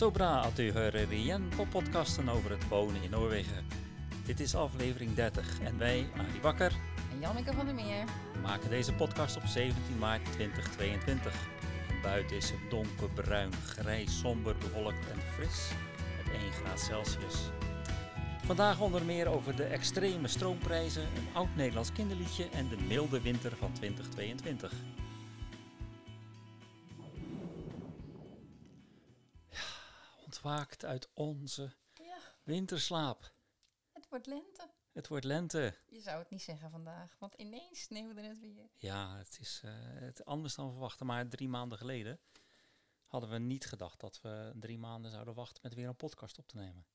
Sobra at u hører igjen på podkasten over het wonen in Noorwegen. Dit is aflevering 30 en wij, Arie Bakker, En Janneke van der Meer. maken deze podcast op 17 maart 2022. En buiten is het donkerbruin, grijs, somber, bewolkt en fris met 1 graad Celsius. Vandaag onder meer over de extreme stroomprijzen, een oud-Nederlands kinderliedje en de milde winter van 2022. Ja, ontwaakt uit onze Ja, winterslaap. het wordt lente. Het wordt lente. Je zou het niet zeggen vandaag, want ineens sneeuwde het weer. Ja, het is eh, het anders dan verwachten. Maar drie maanden geleden hadden we niet gedacht dat we drie maanden zouden wachten met weer een podcast op te nemen.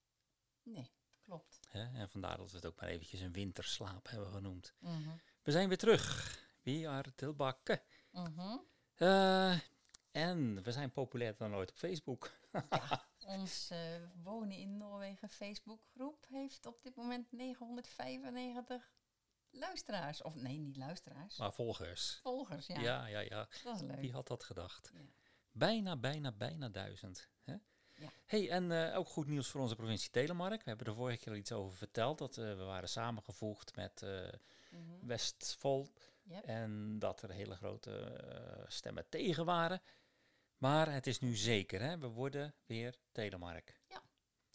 Nee, klopt. Hè? En vandaar dat we het ook maar eventjes een winterslaap hebben genoemd. Mhm, We zijn weer terug. We are tilbake. mhm. Eh, en we zijn populairder dan ooit op Facebook. Ons eh, Wonen in Noorwegen Facebookgroep heeft op dit moment 995 luisteraars. Of nee, niet luisteraars. Maar volgers. Volgers, ja. Ja, ja, ja. Dat is leuk. Wie had dat gedacht? Ja. Bijna, bijna, bijna duizend. Hè? Ja. Hey, en eh, ook goed nieuws voor onze provincie Telemark. We hebben er vorige keer al iets over verteld. Dat eh, we waren samengevoegd met. Westfold. Yep. En dat er hele grote stemmen tegen waren. Maar het is nu zeker, hè? we worden weer Telemark. Ja.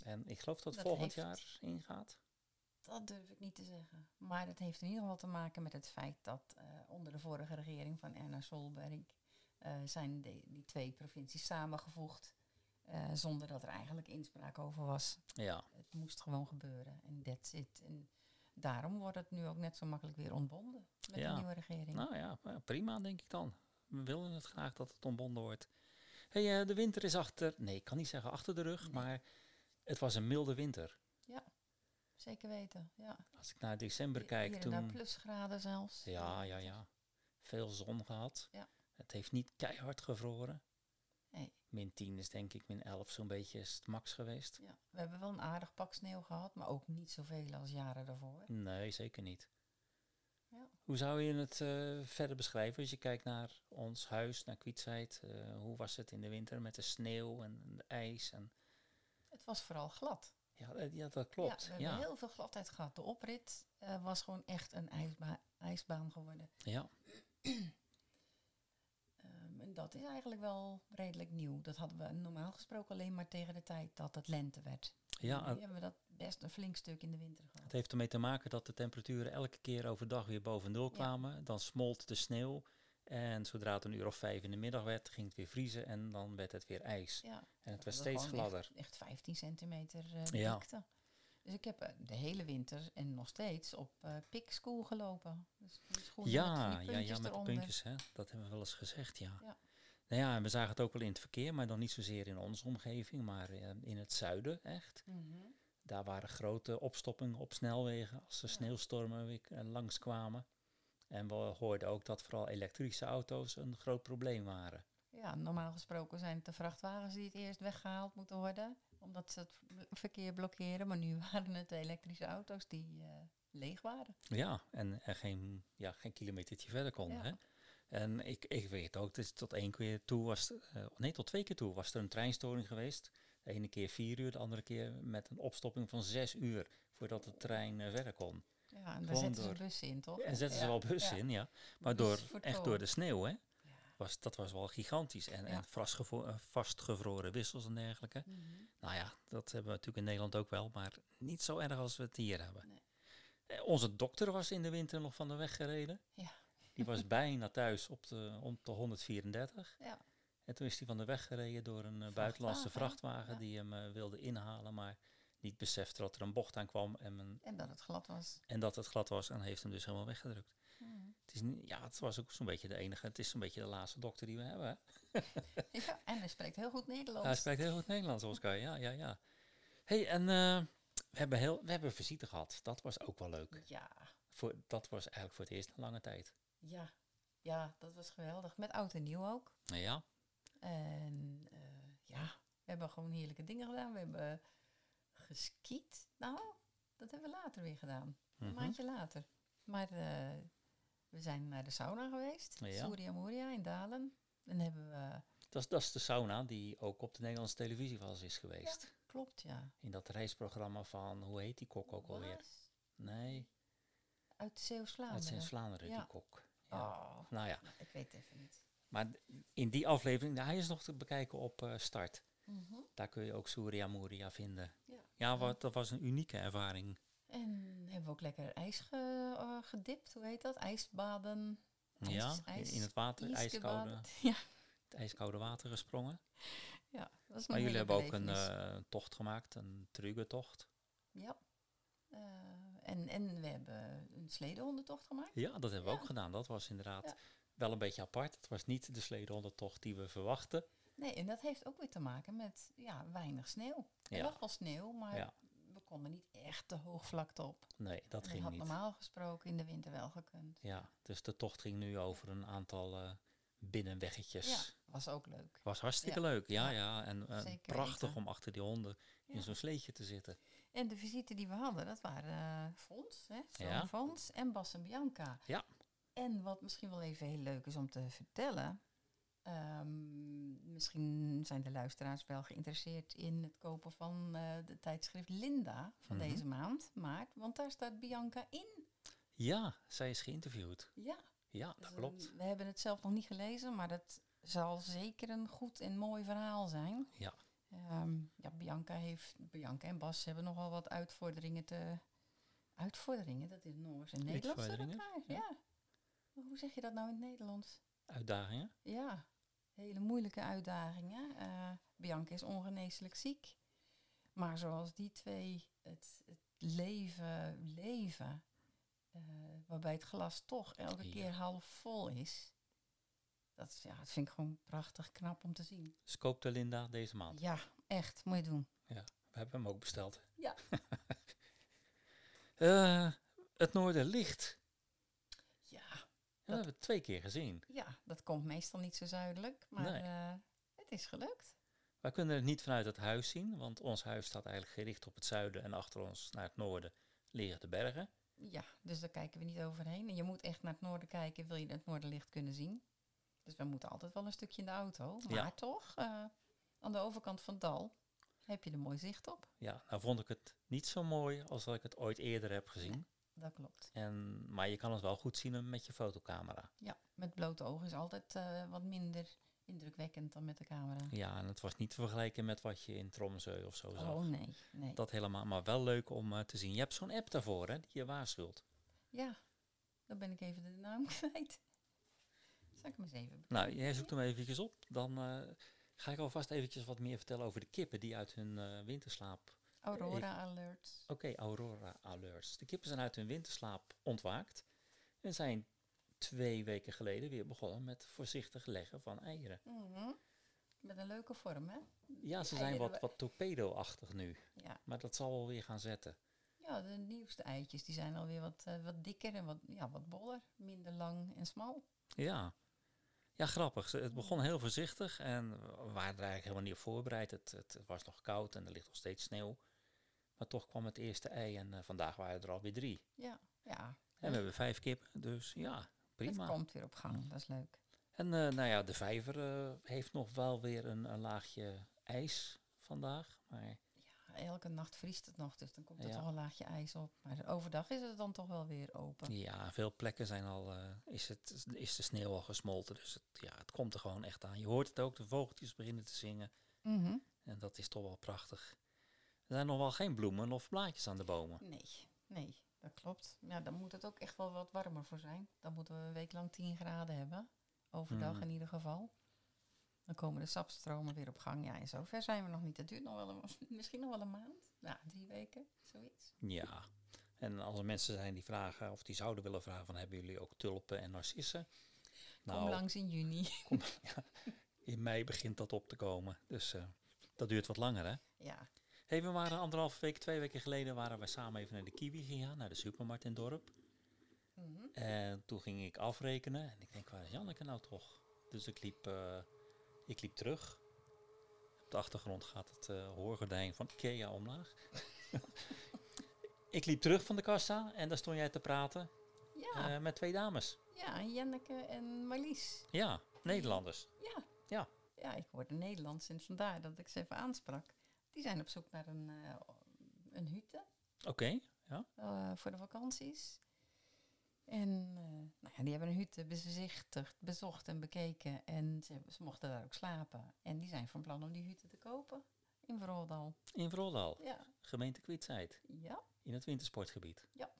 En ik geloof dat, Dat volgend heeft- jaar ingaat. Dat durf ik niet te zeggen. Maar dat heeft in ieder geval te maken met het feit dat onder de vorige regering van Erna Solberg zijn de, die twee provincies samengevoegd. Eh, zonder dat er eigenlijk inspraak over was. Ja, Het moest gewoon gebeuren. En that's it. En daarom wordt het nu ook net zo makkelijk weer ontbonden met Ja. de nieuwe regering. nou ja, prima denk ik dan. We willen het graag dat het ontbonden wordt. Hey, eh, de winter is achter, nee ik kan niet zeggen achter de rug, Nee. maar het was een milde winter. Ja, zeker weten. Ja. Als ik naar december kijk, Hier en daar toen... plusgraden zelfs. Ja, ja, ja. Veel zon gehad. Ja. Het heeft niet keihard gevroren. Min 10 is denk ik, min 11 zo'n beetje is het max geweest. Ja. We hebben wel een aardig pak sneeuw gehad, maar ook niet zoveel als jaren daarvoor. Nee, zeker niet. Ja. Hoe zou je het eh, verder beschrijven als je kijkt naar ons huis, naar Kwietsheid? Eh, hoe was het in de winter met de sneeuw en de ijs? En, Het was vooral glad. ja, eh, ja, dat klopt. Ja, we Ja, hebben heel veel gladheid gehad. De oprit was gewoon echt een ijsba- ijsbaan geworden. ja. En dat is eigenlijk wel redelijk nieuw. Dat hadden we normaal gesproken alleen maar tegen de tijd dat het lente werd. ja nu en hebben we dat best een flink stuk in de winter gehad. het heeft ermee te maken dat de temperaturen elke keer overdag weer boven nul Ja. kwamen. Dan smolt de sneeuw. En zodra het een uur of vijf in de middag werd, ging het weer vriezen en dan werd het weer ijs. Ja, En het werd we steeds gladder. Echt, echt 15 centimeter eh Ja. dikte. Dus ik heb eh, de hele winter en nog steeds op eh pikschool gelopen. Dus schoenen met Ja, ja, ja, met de puntjes, hè? dat hebben we wel eens gezegd, ja. Ja. Nou ja, en we zagen het ook wel in het verkeer, maar dan niet zozeer in onze omgeving, maar eh, in het zuiden echt. Mhm. Daar waren grote opstoppingen op snelwegen als de Ja. sneeuwstormen weer langskwamen. En we hoorden ook dat vooral elektrische auto's een groot probleem waren. Ja, normaal gesproken zijn het de vrachtwagens die het eerst weggehaald moeten worden, omdat ze het verkeer blokkeren. Maar nu waren het de elektrische auto's die eh, leeg waren. Ja, en er geen, ja, geen kilometertje verder konden. Ja. Hè? En ik, ik weet ook, dus tot één keer toe was, eh, nee, tot twee keer toe was er een treinstoring geweest. De ene keer vier uur, de andere keer met een opstopping van zes uur voordat de trein eh, verder kon. Ja, en daar zetten door- ze bussen in, toch? En zetten ze wel bussen ja. in, ja. Maar Dus door, echt door de sneeuw, hè. Was, dat was wel gigantisch. En, en vastgevo- eh, vastgevroren wissels en dergelijke. Mhm. Nou ja, dat hebben we natuurlijk in Nederland ook wel, maar niet zo erg als we het hier hebben. Nee. Eh, onze dokter was in de winter nog van de weg gereden. Ja. Die was bijna thuis op de, om de 134. Ja. En toen is hij van de weg gereden door een eh, buitenlandse Vrachtwagen, ja. die hem wilde inhalen, maar niet besefte dat er een bocht aan kwam en, men- En dat het glad was. en dat het glad was en heeft hem dus helemaal weggedrukt. Mhm. Het, is ja, het was ook zo'n beetje de enige, het is zo'n beetje de laatste dokter die we hebben. Ja, en hij spreekt heel goed Nederlands. Hij spreekt heel goed Nederlands, Oscar. Ja, ja, ja. hey, en eh, we, hebben heel, we hebben visite gehad. Dat was ook wel leuk. Ja, Voor, dat was eigenlijk voor het eerst in lange tijd. ja, ja, dat was geweldig. Met oud en nieuw ook. Ja, En eh, ja, we hebben gewoon heerlijke dingen gedaan. We hebben geskiet. Nou, dat hebben we later weer gedaan. Een mhm. maandje later. Maar eh, we zijn naar de sauna geweest. Ja. Surya Moria in Dalen. En hebben we... dat, is- dat is de sauna die ook op de Nederlandse televisie eens is geweest. Klopt, ja. In dat reisprogramma van, hoe heet die kok ook alweer? Was Nee, Uit uit Zeeuws-Vlaanderen. Zeeuws-Vlaanderen, Ja. die kok. Oh, Nou ja, nou, ik weet het even niet. maar in die aflevering, hij is nog te bekijken op eh, Start. Mhm. Daar kun je ook Surya Moria vinden. Ja. Ja, wat, dat was een unieke ervaring. En hebben we ook lekker ijs ge- eh, gedipt, hoe heet dat? IJsbaden. Ijs- ja, in- ijs- in het water, ijskoude. Ja, het ijskoude water gesprongen. ja, dat was Maar jullie hebben ook een eh, tocht gemaakt, een trugentocht. Ja. Eh, en, en we hebben een sledehondentocht gemaakt. Ja, dat hebben we Ja. ook gedaan. Dat was inderdaad Ja. wel een beetje apart. Het was niet de sledehondentocht die we verwachten. Nee, en dat heeft ook weer te maken met ja, weinig sneeuw. Er Ja. lag wel sneeuw, maar konden niet echt de hoogvlakte op. Nee, dat dat ging had niet. normaal gesproken in de winter wel gekund. Ja, dus de tocht ging nu over een aantal eh, binnenweggetjes. Ja, was ook leuk. Was hartstikke Ja. leuk, ja, Ja. ja. En eh, prachtig weten. om achter die honden in zo'n sleetje te zitten. En de visite die we hadden, dat waren eh Fons, hè, Fons en Bas en Bianca. Ja. En wat misschien wel even heel leuk is om te vertellen. Ehm, misschien zijn de luisteraars wel geïnteresseerd in het kopen van eh, de tijdschrift Linda van Mhm. deze maand, maart. Want daar staat Bianca in. Ja, zij is geïnterviewd. Ja, Ja, dus dat een- klopt. we hebben het zelf nog niet gelezen, maar dat zal zeker een goed en mooi verhaal zijn. Ja. Ehm, ja, Bianca, heeft, Bianca en Bas hebben nogal wat uitvorderingen te... Uitvorderingen, dat is Noors en Nederlands door Uitvorderingen, elkaar. ja. Ja. Maar hoe zeg je dat nou in het Nederlands? Uitdagingen. Ja, hele moeilijke uitdagingen. Eh, Bianca is ongeneeslijk ziek. Maar zoals die twee het, het leven leven, eh, waarbij het glas toch elke Ja. keer half vol is. Dat, ja, dat vind ik gewoon prachtig knap om te zien. Dus koopte Linda deze maand. Ja, echt, moet je doen. We hebben hem ook besteld. Ja. Eh, het Noorderlicht. Ja, Dat hebben we twee keer gezien. ja, dat komt meestal niet zo zuidelijk, maar Nee. eh, het is gelukt. Wij kunnen het niet vanuit het huis zien, want ons huis staat eigenlijk gericht op het zuiden en achter ons naar het noorden liggen de bergen. Ja, dus daar kijken we niet overheen. En je moet echt naar het noorden kijken, wil je het noorderlicht kunnen zien. Dus we moeten altijd wel een stukje in de auto. Maar Ja. toch, eh, aan de overkant van het dal heb je er mooi zicht op. Ja, nou vond ik het niet zo mooi als dat ik het ooit eerder heb gezien. Dat klopt. En, maar je kan het wel goed zien met je fotocamera. Ja, met blote ogen is altijd eh, wat minder indrukwekkend dan met de camera. Ja, en het was niet te vergelijken met wat je in Tromsø of zo zag. Oh nee, nee. Dat helemaal, maar wel leuk om eh, te zien. Je hebt zo'n app daarvoor, hè, die je waarschuwt. Ja, dan ben ik even de naam kwijt. Zal ik hem eens even Nou, jij zoekt hem eventjes op. Dan eh, ga ik alvast eventjes wat meer vertellen over de kippen die uit hun winterslaap... Aurora Alert. Oké, Aurora Alerts. De kippen zijn uit hun winterslaap ontwaakt en zijn twee weken geleden weer begonnen met voorzichtig leggen van eieren. Mhm. Met een leuke vorm, hè? Ja, ze Die zijn wat, wa- wat torpedo-achtig nu, Ja. maar dat zal wel weer gaan zetten. Ja, de nieuwste eitjes die zijn alweer wat, eh, wat dikker en wat, ja, wat boller. Minder lang en smal. Ja. Ja, grappig. Het begon heel voorzichtig en we waren er eigenlijk helemaal niet op voorbereid. Het, het, het was nog koud en er ligt nog steeds sneeuw. Maar toch kwam het eerste ei en eh, vandaag waren er alweer drie. Ja, ja. En we hebben vijf kippen, dus ja, Het prima. komt weer op gang, dat is leuk. En eh, nou ja, de vijver eh, heeft nog wel weer een, een laagje ijs vandaag. Maar elke nacht vriest het nog, dus dan komt er Ja. toch een laagje ijs op. Maar overdag is het dan toch wel weer open. ja, veel plekken zijn al, eh, is, het, is de sneeuw al gesmolten. Dus het, ja, het komt er gewoon echt aan. Je hoort het ook, de vogeltjes beginnen te zingen. Mhm. En dat is toch wel prachtig. Er zijn nog wel geen bloemen of blaadjes aan de bomen. Nee, nee, dat klopt. Ja, dan moet het ook echt wel wat warmer voor zijn. Dan moeten we een week lang 10 graden hebben. Overdag Mhm. in ieder geval. Dan komen de sapstromen weer op gang. Ja, en zover zijn we nog niet. Het duurt nog wel een, misschien nog wel een maand. Nou, drie weken, zoiets. Ja. En als er mensen zijn die vragen, of die zouden willen vragen van, hebben jullie ook tulpen en narcissen? Kom langs in juni. kom- ja, in mei begint dat op te komen. Dus eh, dat duurt wat langer, hè? Ja, Hey, we waren anderhalve week, twee weken geleden, waren we samen even naar de Kiwi gegaan, naar de supermarkt in het dorp. Mhm. En toen ging ik afrekenen en ik denk, waar is Janneke nou toch? Dus ik liep, eh, ik liep terug. Op de achtergrond gaat het eh, hoorgordijn van Ikea omlaag. ik liep terug van de kassa en daar stond jij te praten ja, eh, met twee dames. ja Jenneke en Marlies. Ja, Nederlanders. Ja. Ja. Ja, ik hoorde Nederlands en vandaar dat ik ze even aansprak. Die zijn op zoek naar een, eh een hutte Oké, ja. voor de vakanties. En eh, nou ja, die hebben een hutte bezichtigd, bezocht en bekeken. En ze, ze mochten daar ook slapen. En die zijn van plan om die hutte te kopen in Veroldal. In Vroldal, Ja, gemeente Kwietzijd, ja, in het wintersportgebied. Ja.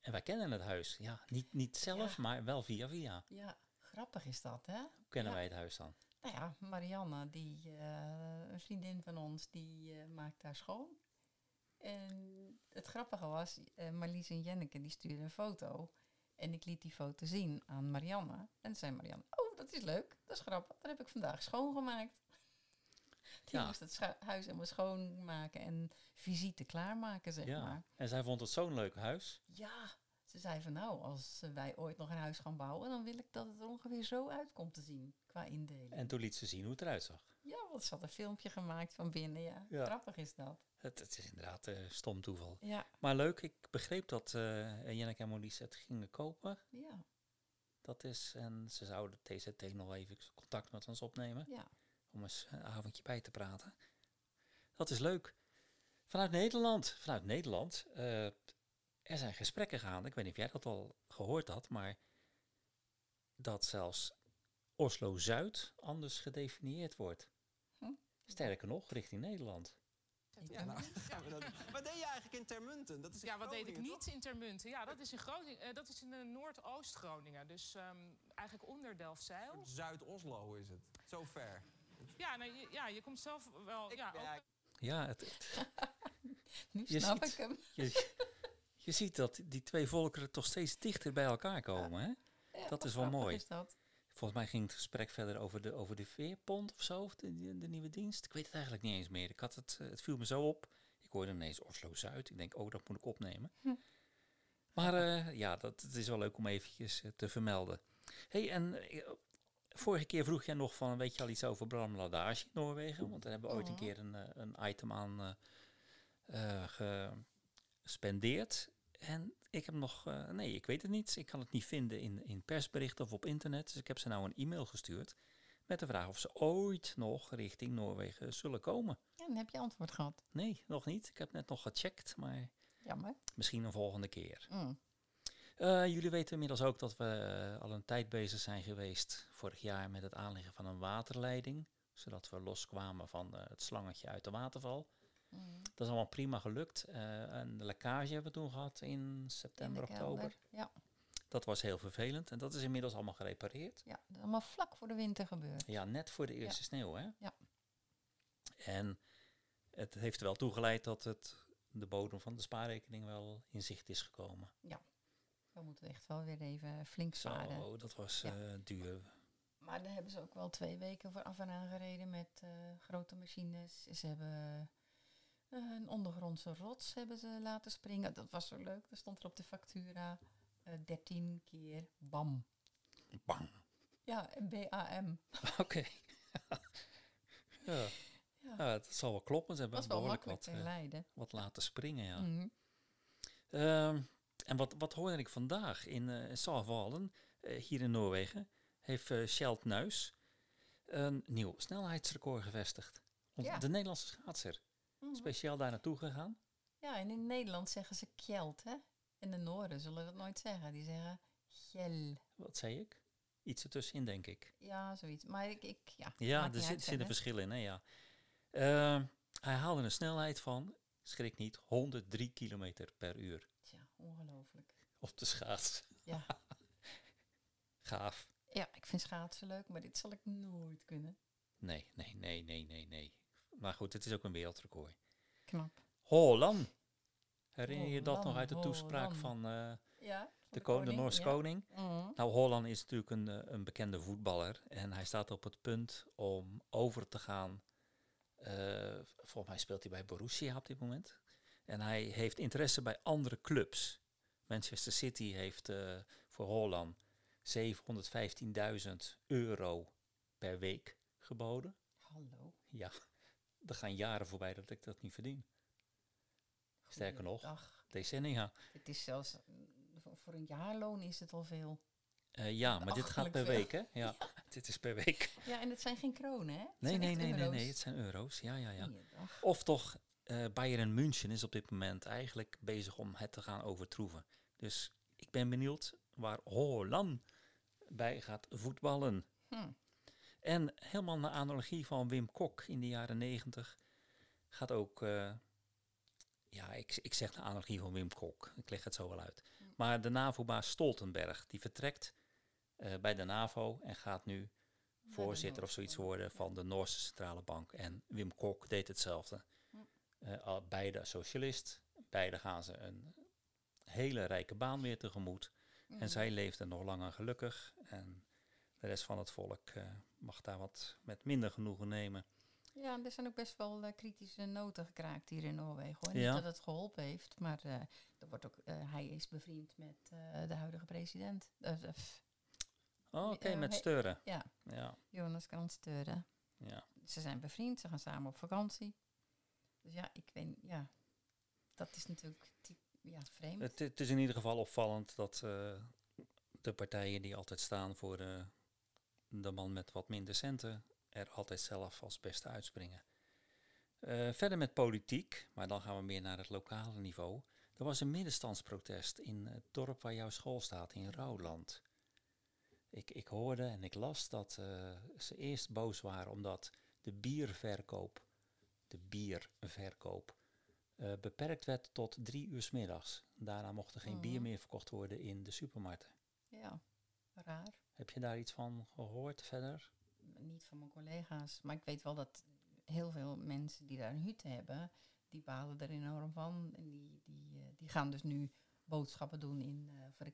En wij kennen het huis. Ja, niet, niet zelf, Ja. maar wel via via. ja. Grappig is dat, hè? Hoe kennen Ja. wij het huis dan? Nou ja, Marianne, die, eh, een vriendin van ons, die eh, maakt daar schoon. En het grappige was, eh, Marlies en Jenneke, die stuurden een foto. En ik liet die foto zien aan Marianne. En zei Marianne, oh, dat is leuk, dat is grappig. Dat heb ik vandaag schoongemaakt. Die Ja. moest het huis helemaal schoonmaken en visite klaarmaken, zeg Ja. maar. En zij vond het zo'n leuk huis. Ja, ze zei van nou, als wij ooit nog een huis gaan bouwen, dan wil ik dat het er ongeveer zo uit komt te zien qua indeling. En toen liet ze zien hoe het eruit zag. Ja, want ze had een filmpje gemaakt van binnen, ja. Ja. Grappig is dat. Het, het is inderdaad eh, stom toeval. Ja, Maar leuk, ik begreep dat Jenneke en Monique het gingen kopen. ja, Dat is, en ze zouden TZT nog even contact met ons opnemen. ja. Om eens een avondje bij te praten. Dat is leuk. Vanuit Nederland. Vanuit Nederland. eh, er zijn gesprekken gaande. Ik weet niet of jij dat al gehoord had, maar dat zelfs Oslo-Zuid anders gedefinieerd wordt. Hm. Sterker nog, richting Nederland. Ja, nou, benieuwd. gaan we dat- wat deed je eigenlijk in Termunten? Dat is in Ja, wat deed ik niet in Termunten? Ja, dat is in Groningen. eh, dat is in eh, Noordoost-Groningen. Dus ehm, eigenlijk onder Delfzijl. Zuid-Oslo is het. Zo ver. Ja, nou, je, ja, je komt zelf wel. Ik- ja, ja, ook- Ja, het, Nu Je snap ziet- ik hem. je, je ziet dat die twee volkeren toch steeds dichter bij elkaar komen. Hè? Ja, Dat is wel mooi. Is dat? Volgens mij ging het gesprek verder over de, over de veerpont of zo, of de, de, de nieuwe dienst. Ik weet het eigenlijk niet eens meer. Ik had het, eh, het viel me zo op. Ik hoorde ineens Oslo-Zuid. Ik denk, oh, dat moet ik opnemen. Hm. Maar eh, ja, dat, het is wel leuk om eventjes eh, te vermelden. hey, en vorige keer vroeg jij nog van, weet je al iets over Bram Ladage in Noorwegen? Want daar hebben we ooit een Mhm. keer een, een item aan gespendeerd. En ik heb nog, eh, nee, ik weet het niet. Ik kan het niet vinden in, in persberichten of op internet. Dus ik heb ze nou een e-mail gestuurd met de vraag of ze ooit nog richting Noorwegen zullen komen. Ja, dan heb je antwoord gehad. Nee, nog niet. Ik heb net nog gecheckt, maar Jammer. misschien een volgende keer. Mm. Eh, jullie weten inmiddels ook dat we eh, al een tijd bezig zijn geweest vorig jaar met het aanleggen van een waterleiding. Zodat we loskwamen van het slangetje uit de waterval. Mm. Dat is allemaal prima gelukt. Eh, en de lekkage hebben we toen gehad in In de september, kelder. oktober. Ja, Dat was heel vervelend en dat is inmiddels allemaal gerepareerd. ja, dat is allemaal vlak voor de winter gebeurd. Ja, net voor de eerste sneeuw, hè? Ja. En het heeft er wel toegeleid dat het, de bodem van de spaarrekening wel in zicht is gekomen. We moeten echt wel weer even flink sparen. Zo, dat was Ja. eh, duur. Maar daar hebben ze ook wel twee weken voor af en aan gereden met eh, grote machines. Ze hebben een ondergrondse rots hebben ze laten springen. Dat was zo leuk. Er stond er op de factura eh 13 keer BAM. Bang. Ja, en B-A-M. Oké. ja. Ja, ja, het zal wel kloppen. Ze dat hebben was wel behoorlijk makkelijk wat, te eh, leiden. wat laten springen, ja. Mhm. Ehm, en wat, wat hoorde ik vandaag in uh, Salvallen, eh, hier in Noorwegen, heeft uh, Sjeld Nuis een nieuw snelheidsrecord gevestigd. Ja. De Nederlandse schaatser, Mhm. speciaal daar naartoe gegaan. Ja, en in Nederland zeggen ze kjeld, hè? En de Noorden zullen dat nooit zeggen. Die zeggen gjel. Wat zei ik? Iets ertussenin, denk ik. Ja, zoiets. Maar ik, ik ja. Ja, er zit, zit een verschil in, hè, ja. Ehm, hij haalde een snelheid van, schrik niet, 103 kilometer per uur Tja, ongelooflijk. op de schaats. Ja. Gaaf. ja, ik vind schaatsen leuk, maar dit zal ik nooit kunnen. Nee, nee, nee, nee, nee, nee. Maar goed, het is ook een wereldrecord. Knap. Holland. Herinner je dat nog uit de toespraak van eh, Ja, de, koning, de Noorse koning? Mhm. Nou, Holland is natuurlijk een, eh, een bekende voetballer. En hij staat op het punt om over te gaan. eh, volgens mij speelt hij bij Borussia op dit moment. En hij heeft interesse bij andere clubs. Manchester City heeft voor Holland 715.000 euro per week geboden. Hallo. Ja, er gaan jaren voorbij dat ik dat niet verdien. Sterker nog, decennia. Het is zelfs, voor- een jaarloon is het al veel. Eh, ja, maar dit gaat per veel. week, hè? Ja, dit is per week. Ja, en het zijn geen kronen, hè? Het Nee, nee, nee, nee, nee, het zijn euro's. Ja, ja, ja. Of toch, eh Bayern München is op dit moment eigenlijk bezig om het te gaan overtroeven. Dus ik ben benieuwd waar Holland bij gaat voetballen. Hm. En helemaal naar analogie van Wim Kok in de jaren negentig gaat ook, eh, ja, ik, ik zeg de analogie van Wim Kok, ik leg het zo wel uit. Maar de NAVO-baas Stoltenberg, die vertrekt eh, bij de NAVO en gaat nu voorzitter of zoiets worden van de Noorse Centrale Bank. En Wim Kok deed hetzelfde. Eh, beide socialist, beide gaan ze een hele rijke baan weer tegemoet. Mhm. En zij leefden nog langer gelukkig. En de rest van het volk mag daar wat met minder genoegen nemen. Ja, er zijn ook best wel eh, kritische noten gekraakt hier in Noorwegen. Hoor. Niet dat het geholpen heeft, maar eh, er wordt ook, eh, hij is bevriend met de huidige president. Oh, Oké, met steuren. ja, Ja, Jonas Kransteuren. ja. Ze zijn bevriend, ze gaan samen op vakantie. Dus ja, ik weet, ja, dat is natuurlijk ja, vreemd. Het, het is in ieder geval opvallend dat de partijen die altijd staan voor de, de man met wat minder centen er altijd zelf als beste uitspringen. Eh, verder met politiek, maar dan gaan we meer naar het lokale niveau. Er was een middenstandsprotest in het dorp waar jouw school staat, in Rouwland. Ik, ik hoorde en ik las dat eh, ze eerst boos waren omdat de bierverkoop, de bierverkoop, eh, beperkt werd tot drie uur 's middags. Daarna mocht er geen bier Mhm. meer verkocht worden in de supermarkten. Ja, raar. Heb je daar iets van gehoord verder? Niet van mijn collega's, maar ik weet wel dat heel veel mensen die daar een hut hebben, die balen er enorm van. En die, die, eh, die gaan dus nu boodschappen doen in, eh, voor,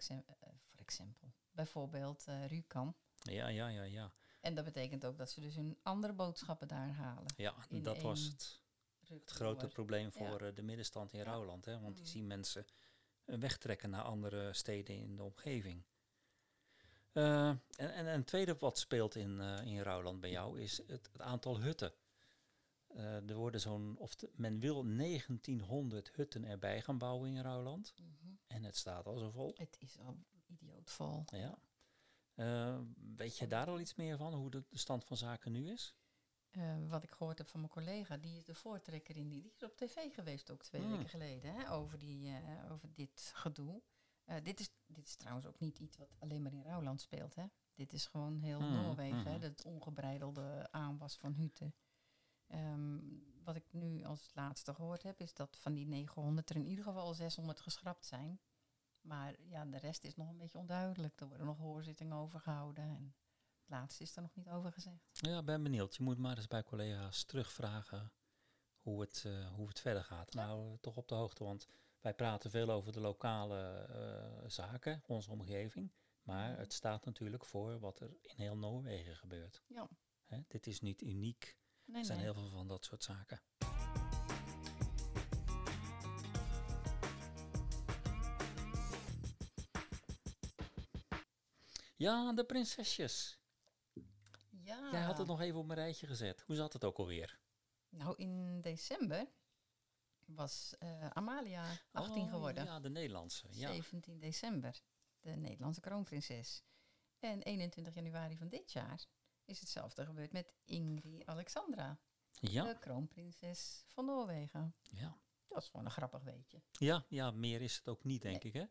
voor exempel, bijvoorbeeld eh Rjukan. Ja, ja, ja, ja. En dat betekent ook dat ze dus hun andere boodschappen daar halen. Ja, dat was het, het grote probleem voor de middenstand in Ja. Rouwland. Hè? Want die Mhm. zien mensen wegtrekken naar andere steden in de omgeving. Eh, en, en, tweede wat speelt in, eh in Rouwland bij jou is het, het aantal hutten. Eh, er worden zo'n, of men wil 1900 hutten erbij gaan bouwen in Rouwland. Mhm. En het staat al zo vol. Het is al idioot vol. Ja. Weet je daar al iets meer van, hoe de, de stand van zaken nu is? Wat ik gehoord heb van mijn collega, die is de voortrekker in die. Die is op tv geweest ook twee Hmm. weken geleden, hè, over, die, over dit gedoe. Eh, dit, is, dit is trouwens ook niet iets wat alleen maar in Rouwland speelt. Hè. Dit is gewoon heel Hmm, Noorwegen, hè, mhm. het ongebreidelde aanwas van hutten. Ehm, wat ik nu als laatste gehoord heb, is dat van die 900 er in ieder geval 600 geschrapt zijn. Maar ja, de rest is nog een beetje onduidelijk. Er worden nog hoorzittingen over gehouden. En het laatste is er nog niet over gezegd. Ja, ben benieuwd. Je moet maar eens bij collega's terugvragen hoe het, eh, hoe het verder gaat. Nou, eh, toch op de hoogte, want wij praten veel over de lokale eh, zaken, onze omgeving. Maar Mhm. het staat natuurlijk voor wat er in heel Noorwegen gebeurt. Ja. Hè, dit is niet uniek. Nee, Er zijn nee. heel veel van dat soort zaken. Ja, de prinsesjes. Ja. Jij had het nog even op mijn rijtje gezet. Hoe zat het ook alweer? Nou, in december was eh, Amalia 18 Oh, geworden. Ja, de Nederlandse. Ja. 17 december, de Nederlandse kroonprinses. En 21 januari van dit jaar is hetzelfde gebeurd met Ingrid Alexandra, Ja, de kroonprinses van Noorwegen. ja. Dat is gewoon een grappig weetje. Ja, ja, meer is het ook niet, denk ik. Hè?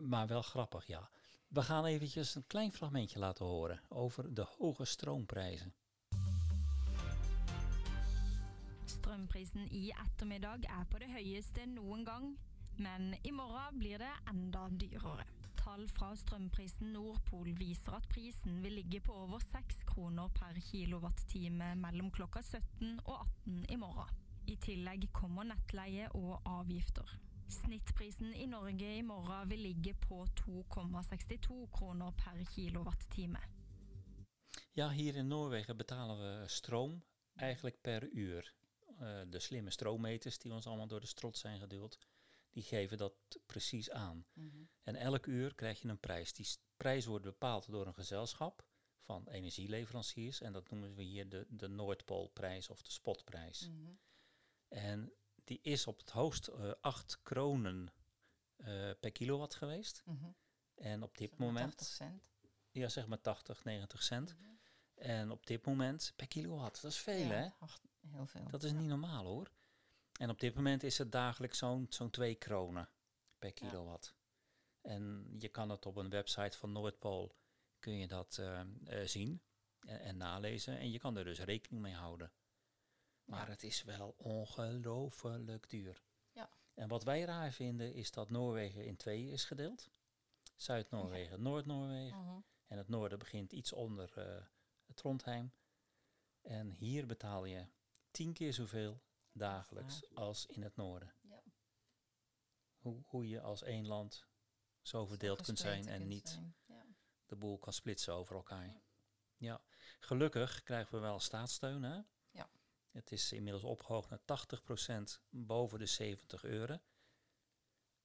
Maar wel grappig, ja. We gaan eventjes een klein fragmentje laten horen over de hoge stroomprijzen. Strømprisen i ettermiddag er på det høyeste noen gang, men i morgen blir det enda dyrere. Tall fra strømprisen Nordpol viser at prisen vil ligge på over 6 kroner per kilowattime mellom klokka 17 og 18 i morgen. I tillegg kommer nettleie og avgifter. Snittprisen i Norge i morgen vil ligge på 2,62 kroner per kilowattime. Ja, hier in Noorwegen betalen we stroom eigenlijk per uur. Eh, de slimme stroommeters die ons allemaal door de strot zijn geduwd, die geven dat precies aan. Mhm. En elk uur krijg je een prijs. Die prijs wordt bepaald door een gezelschap van energieleveranciers. En dat noemen we hier de, de Noordpoolprijs of de spotprijs. Mhm. En die is op het hoogst eh 8 kronen eh, per kilowatt geweest. Mhm. En op dit Zeg maar moment, 80 cent. ja zeg maar 80, 90 cent. En op dit moment per kilowatt, dat is veel Ja, hè? Heel veel. Dat is Ja. niet normaal hoor. En op dit moment is het dagelijks zo'n zo'n 2 kronen per kilowatt. En je kan het op een website van Noordpool kun je dat eh, eh, zien en, en nalezen. En je kan er dus rekening mee houden. Maar Ja. het is wel ongelooflijk duur. Ja. En wat wij raar vinden is dat Noorwegen in tweeën is gedeeld. Zuid-Noorwegen, Noord-Noorwegen. Mhm. En het noorden begint iets onder eh, Trondheim. En hier betaal je tien keer zoveel dagelijks als in het noorden. Ja. Hoe, hoe je als één land zo verdeeld kunt zijn en kunt niet zijn. Ja. de boel kan splitsen over elkaar. Ja, gelukkig krijgen we wel staatssteun. Hè? Ja. Het is inmiddels opgehoogd naar 80% boven de 70 euro.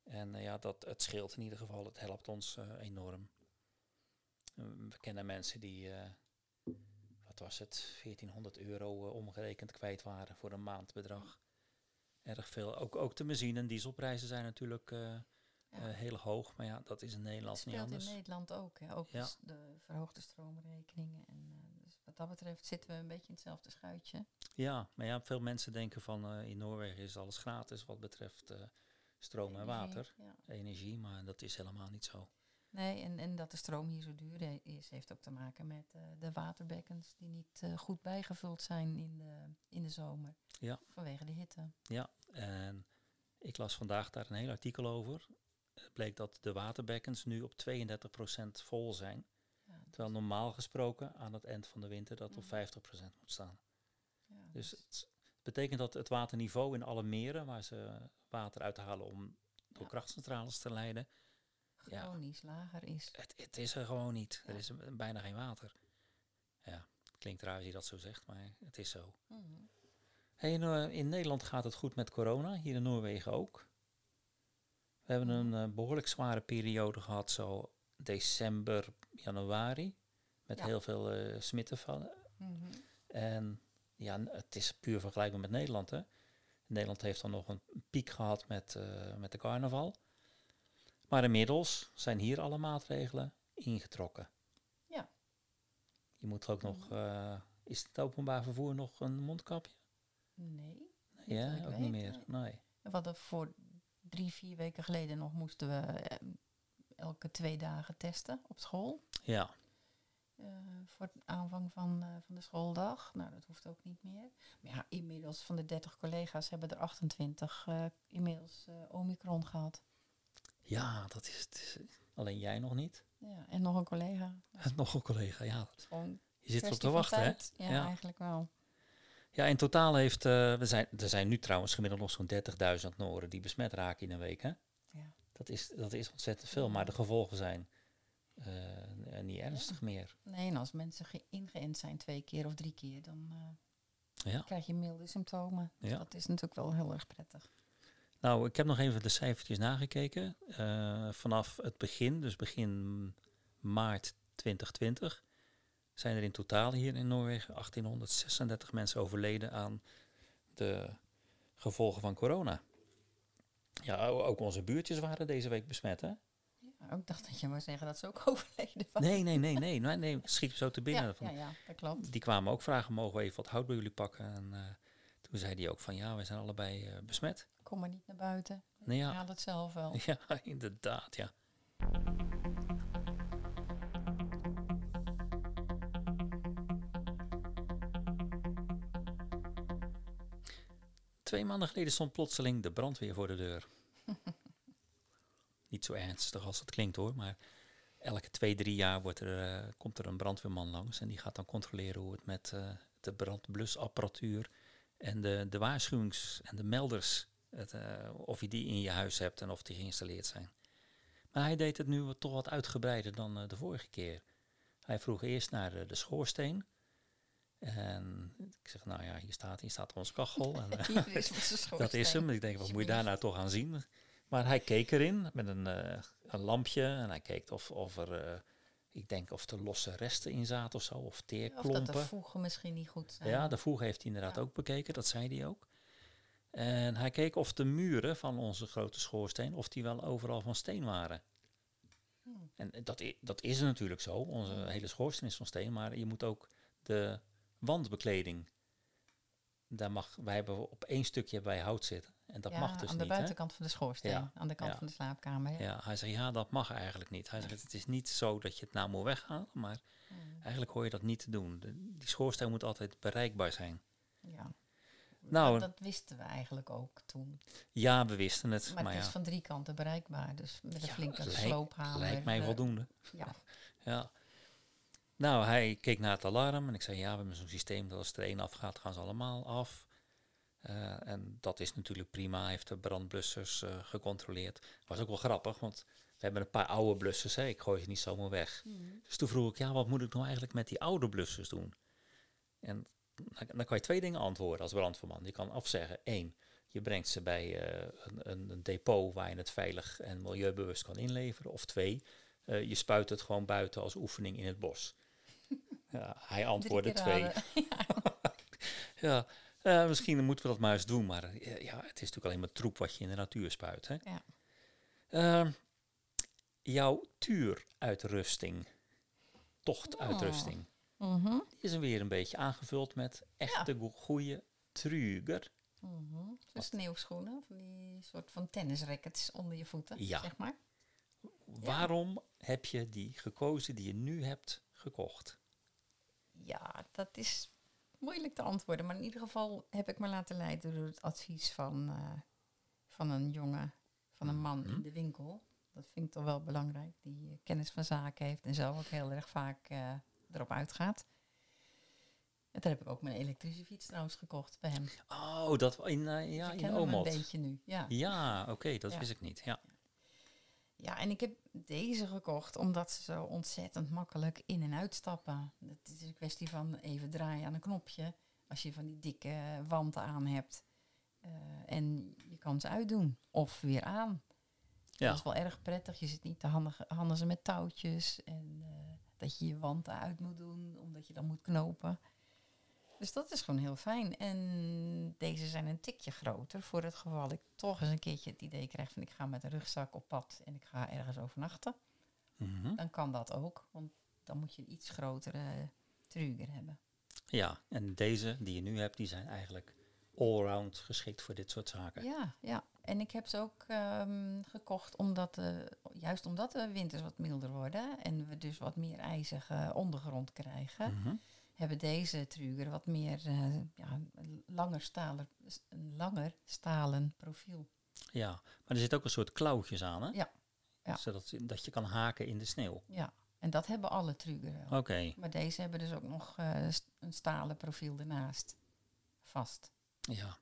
En eh, ja, dat, het scheelt in ieder geval. Het helpt ons eh, enorm. Eh, we kennen mensen die, was het, 1400 euro eh, omgerekend kwijt waren voor een maandbedrag. Erg veel. Ook, ook de benzine- en dieselprijzen zijn natuurlijk Ja. eh, heel hoog. Maar ja, dat is in Nederland niet anders. in Nederland ook. Hè? Ook Ja. dus de verhoogde stroomrekeningen. En, dus wat dat betreft zitten we een beetje in hetzelfde schuitje. Ja, maar ja, veel mensen denken van in Noorwegen is alles gratis wat betreft stroom en Energie, water, Ja. energie, maar dat is helemaal niet zo. Nee, en, en dat de stroom hier zo duur is, heeft ook te maken met eh, de waterbekkens die niet eh, goed bijgevuld zijn in de, in de zomer. Ja. Vanwege de hitte. Ja, en ik las vandaag daar een heel artikel over. Het bleek dat de waterbekkens nu op 32% vol zijn. Ja, Terwijl normaal gesproken aan het eind van de winter dat op Mhm. 50% moet staan. ja, Dus dus- het betekent dat het waterniveau in alle meren waar ze water uithalen om door Ja. krachtcentrales te leiden, ja. lager is. Het, het is er gewoon niet. Er is bijna geen water. Ja, het klinkt raar als je dat zo zegt, maar het is zo. Mhm. Hey, in, eh, in Nederland gaat het goed met corona, hier in Noorwegen ook. We hebben een eh, behoorlijk zware periode gehad, zo december, januari, met Ja. heel veel eh smittenvallen. Mhm. En ja, het is puur vergelijkbaar met Nederland. Hè? Nederland heeft dan nog een piek gehad met, met de carnaval. Maar inmiddels zijn hier alle maatregelen ingetrokken. Ja. Je moet ook nog, eh, is het openbaar vervoer nog een mondkapje? Nee. Ik ook weet, niet meer. nee. Nee. We hadden voor drie, vier weken geleden nog moesten we eh, elke twee dagen testen op school. Ja, eh, voor het aanvang van, van de schooldag. Nou, dat hoeft ook niet meer. Maar ja, inmiddels van de 30 collega's hebben er 28 eh, inmiddels Omicron gehad. Ja dat is het. Alleen jij nog niet. Ja, en nog een collega. nog een collega, ja. Je zit erop kwestie te wachten, hè? Ja, Ja. eigenlijk wel. Ja, in totaal heeft, eh, we zijn, er zijn nu trouwens gemiddeld nog zo'n 30.000 Noren die besmet raken in een week, hè? Ja. Dat is, dat is ontzettend veel, maar de gevolgen zijn eh, niet ernstig meer. Nee, en als mensen ge- ingeënt zijn twee keer of drie keer, dan eh, Ja. krijg je milde symptomen. Dus Ja. dat is natuurlijk wel heel erg prettig. Nou, ik heb nog even de cijfertjes nagekeken. Eh, vanaf het begin, dus begin maart 2020, zijn er in totaal hier in Noorwegen 1836 mensen overleden aan de gevolgen van corona. Ja, ook onze buurtjes waren deze week besmet, hè? Ja, ik dacht dat je maar zeggen dat ze ook overleden waren. Nee, nee, nee, nee, nee, nee. Schiet zo te binnen. ja, van, ja, ja, dat klopt. Die kwamen ook vragen, mogen we even wat hout bij jullie pakken? En eh, toen zei hij ook van, ja, wij zijn allebei eh, besmet. Kom maar niet naar buiten. Nee, ja. Ik haal het zelf wel. Ja, inderdaad, ja. Twee maanden geleden stond plotseling de brandweer voor de deur. niet zo ernstig als het klinkt hoor, maar elke twee, drie jaar wordt er, eh, komt er een brandweerman langs en die gaat dan controleren hoe het met eh, de brandblusapparatuur en de, de waarschuwings- en de melders, het, eh, of je die in je huis hebt en of die geïnstalleerd zijn. Maar hij deed het nu toch wat uitgebreider dan eh, de vorige keer. Hij vroeg eerst naar de, de schoorsteen. En ik zeg, nou ja, hier staat, hier staat onze kachel. En, eh, is dat is hem. Ik denk, wat moet je daar nou toch aan zien? Maar hij keek erin met een, eh, een lampje en hij keek of, of er, eh, ik denk of er losse resten in zaten of zo, of Of dat teerklompen. de voegen misschien niet goed zijn. Ja, de voeg heeft hij inderdaad Ja. ook bekeken, dat zei hij ook. En hij keek of de muren van onze grote schoorsteen, of die wel overal van steen waren. Hmm. En dat, dat is natuurlijk zo, onze hele schoorsteen is van steen, maar je moet ook de wandbekleding, daar mag, wij hebben op één stukje bij hout zitten. En dat Ja, mag dus aan de niet. hè? buitenkant van de schoorsteen, Ja, aan de kant ja. van de slaapkamer. Ja. Ja, hij zegt, ja, dat mag eigenlijk niet. Hij zegt, het is niet zo dat je het nou moet weghalen, maar Hmm. eigenlijk hoor je dat niet te doen. De- die schoorsteen moet altijd bereikbaar zijn. Nou, dat, dat wisten we eigenlijk ook toen. Ja, we wisten het, Maar, maar, het ja, is van drie kanten bereikbaar. Dus met een Ja, flinke lijkt- sloophamer. lijkt mij eh, voldoende. Ja. Ja. Nou, hij keek naar het alarm en ik zei, ja, we hebben zo'n systeem dat als er één afgaat, gaan ze allemaal af. Eh, en dat is natuurlijk prima. Hij heeft de brandblussers eh, gecontroleerd. Was ook wel grappig, want we hebben een paar oude blussers. Hè. Ik gooi ze niet zomaar weg. Dus toen vroeg ik, ja, wat moet ik nou eigenlijk met die oude blussers doen? En dan, kan je twee dingen antwoorden als brandweerman. Je kan afzeggen, één, je brengt ze bij eh, een, een, depot waar je het veilig en milieubewust kan inleveren. Of twee, eh, je spuit het gewoon buiten als oefening in het bos. Ja, hij antwoordde twee. Ja, eh, misschien moeten we dat maar eens doen, maar ja, het is natuurlijk alleen maar troep wat je in de natuur spuit. Hè? Ja. Ehm, jouw tuuruitrusting, tochtuitrusting, Mhm, die is er weer een beetje aangevuld met echte go- goede truger. mhm. Zo'n sneeuwschoenen, van die soort van tennisrackets onder je voeten, Ja. zeg maar. Waarom heb je die gekozen die je nu hebt gekocht? Ja, dat is moeilijk te antwoorden. Maar in ieder geval heb ik me laten leiden door het advies van, eh, van een jongen, van een man Mhm. in de winkel. Dat vind ik toch wel belangrijk. Die eh, kennis van zaken heeft en zelf ook heel erg vaak eh, erop uitgaat. En toen heb ik ook mijn elektrische fiets trouwens gekocht bij hem. Oh, dat in, eh, ja, dus ik in ken hem een Omot. beetje nu. Ja. Ja, oké, dat Ja. wist ik niet. Ja. ja, en ik heb deze gekocht omdat ze zo ontzettend makkelijk in- en uitstappen. Het is een kwestie van even draaien aan een knopje. Als je van die dikke wanden aan hebt. Eh, en je kan ze uitdoen of weer aan. Ja. Dat is wel erg prettig. Je zit niet te handig- handen met touwtjes. En dat je je wanden uit moet doen, omdat je dan moet knopen. Dus dat is gewoon heel fijn. En deze zijn een tikje groter. Voor het geval ik toch eens een keertje het idee krijg van ik ga met een rugzak op pad en ik ga ergens overnachten. Mhm. Dan kan dat ook. Want dan moet je een iets grotere truger hebben. ja, en deze die je nu hebt, die zijn eigenlijk allround geschikt voor dit soort zaken. Ja, ja. En ik heb ze ook ehm, gekocht omdat, de, juist omdat de winters wat milder worden en we dus wat meer ijzige ondergrond krijgen, Mhm. hebben deze truger wat meer eh, ja, langer stalen, een langer stalen profiel. Ja, maar er zit ook een soort klauwtjes aan, hè? Ja, ja. Zodat dat je kan haken in de sneeuw. Ja, en dat hebben alle truger wel. Oké, Maar deze hebben dus ook nog eh, een stalen profiel ernaast. Vast. ja.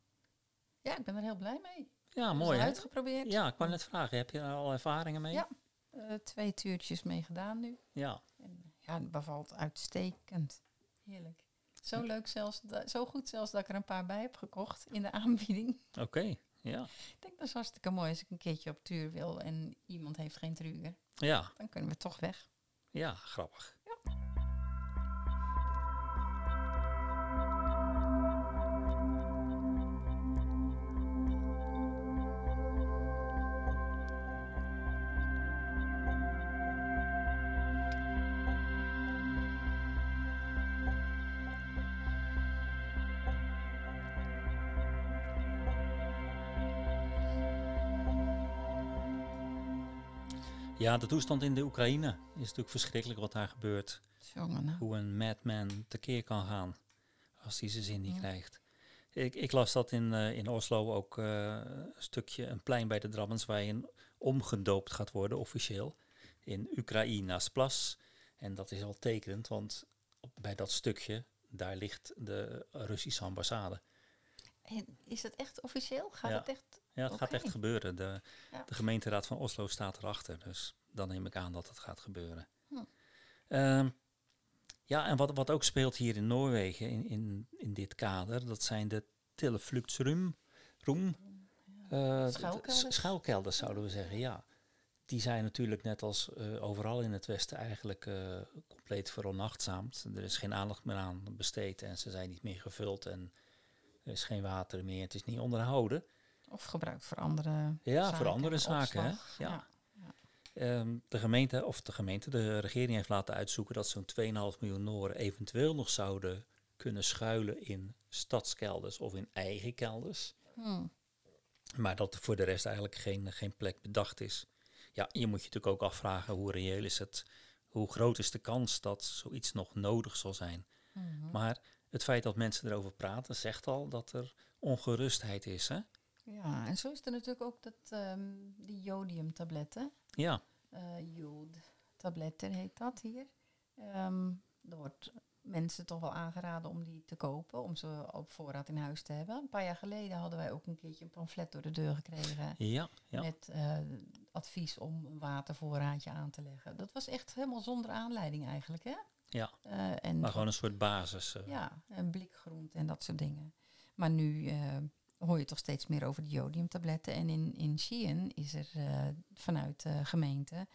Ja, ik ben er heel blij mee. Ja, Mooi hè? uitgeprobeerd. Ja, ik wou net vragen, heb je er al ervaringen mee? Ja. Eh, twee tuurtjes mee gedaan nu. Ja, En ja, het bevalt uitstekend. Heerlijk. Zo leuk zelfs, zo goed zelfs dat ik er een paar bij heb gekocht in de aanbieding. oké. Ja. Ik denk dat is hartstikke mooi als ik een keertje op tuur wil en iemand heeft geen truger. ja, Dan kunnen we toch weg. ja, grappig. Ja, de toestand in de Oekraïne is natuurlijk verschrikkelijk wat daar gebeurt. Jongen. Hoe een madman tekeer kan gaan als hij zijn zin niet Ja. krijgt. Ik, ik las dat in, eh, in Oslo ook eh, een stukje, een plein bij de Drabbenswei, een omgedoopt gaat worden officieel in Oekraïna's Plas. En dat is al tekenend, want op, bij dat stukje, daar ligt de Russische ambassade. En is het echt officieel? Gaat Ja. het echt? Ja, het gaat echt gebeuren. De, Ja. de gemeenteraad van Oslo staat erachter. Dus dan neem ik aan dat het gaat gebeuren. Hm. Ehm, ja, en wat, wat ook speelt hier in Noorwegen in, in, in dit kader, dat zijn de Tillefluktsrum. Roem, eh, d- d- Schuilkelders? zouden we zeggen, ja. Die zijn natuurlijk net als eh, overal in het Westen eigenlijk eh, compleet veronachtzaamd. Er is geen aandacht meer aan besteed en ze zijn niet meer gevuld en er is geen water meer. Het is niet onderhouden. Of gebruikt voor andere Ja, zaken, voor andere zaken. Hè? opslag. Ja. Ehm, de gemeente, of de gemeente, de regering heeft laten uitzoeken dat zo'n 2,5 miljoen Noren eventueel nog zouden kunnen schuilen in stadskelders of in eigen kelders. Hm. Maar dat er voor de rest eigenlijk geen, geen plek bedacht is. Ja, je moet je natuurlijk ook afvragen hoe reëel is het, hoe groot is de kans dat zoiets nog nodig zal zijn. Mhm. Maar het feit dat mensen erover praten zegt al dat er ongerustheid is. Hè? Ja, en zo is er natuurlijk ook dat, ehm, die jodiumtabletten. Ja, eh jodtabletten heet dat hier. Ehm er wordt mensen toch wel aangeraden om die te kopen, om ze op voorraad in huis te hebben. Een paar jaar geleden hadden wij ook een keertje een pamflet door de deur gekregen. ja, ja. Met eh, advies om een watervoorraadje aan te leggen. Dat was echt helemaal zonder aanleiding eigenlijk, hè? ja. Eh, en maar gewoon een soort basis. ja, en blikgroente en dat soort dingen. Maar nu hoor je toch steeds meer over de jodiumtabletten. En in, in Schien is er eh, vanuit de gemeente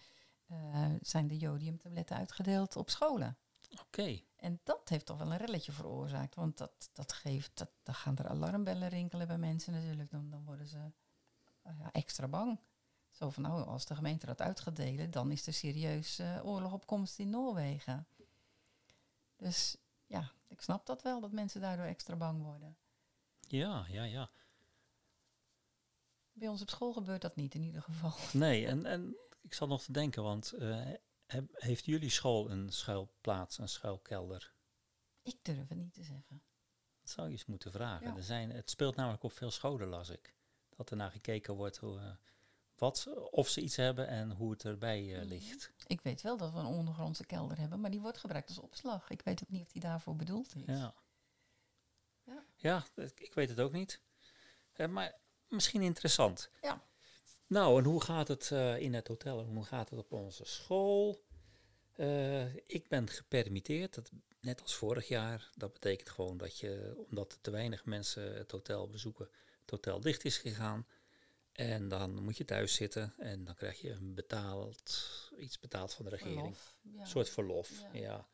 eh, zijn de jodiumtabletten uitgedeeld op scholen. Oké, En dat heeft toch wel een relletje veroorzaakt. Want dat, dat geeft, dat, dan gaan er alarmbellen rinkelen bij mensen natuurlijk. Dan, dan worden ze eh, extra bang. Zo van, nou, als de gemeente dat uit gaat delen, dan is er serieus oorlog op komst in Noorwegen. Dus ja, ik snap dat wel, dat mensen daardoor extra bang worden. Ja, ja, ja. Bij ons op school gebeurt dat niet in ieder geval. Nee, en, en ik zat nog te denken, want eh, heb- heeft jullie school een schuilplaats, een schuilkelder? Ik durf het niet te zeggen. Dat zou je eens moeten vragen. Ja. Er zijn, het speelt namelijk op veel scholen, las ik. Dat er naar gekeken wordt hoe, eh, wat, of ze iets hebben en hoe het erbij eh, Mhm. ligt. Ik weet wel dat we een ondergrondse kelder hebben, maar die wordt gebruikt als opslag. Ik weet ook niet of die daarvoor bedoeld is. Ja, Ja. ik, weet het ook niet. Eh, maar misschien interessant. Ja. Nou, en hoe gaat het eh, in het hotel en hoe gaat het op onze school? Eh, ik ben gepermitteerd, dat, net als vorig jaar. Dat betekent gewoon dat je, omdat te weinig mensen het hotel bezoeken, het hotel dicht is gegaan. En dan moet je thuis zitten en dan krijg je een betaald, iets betaald van de regering. Verlof, ja. Een soort verlof, Ja. ja.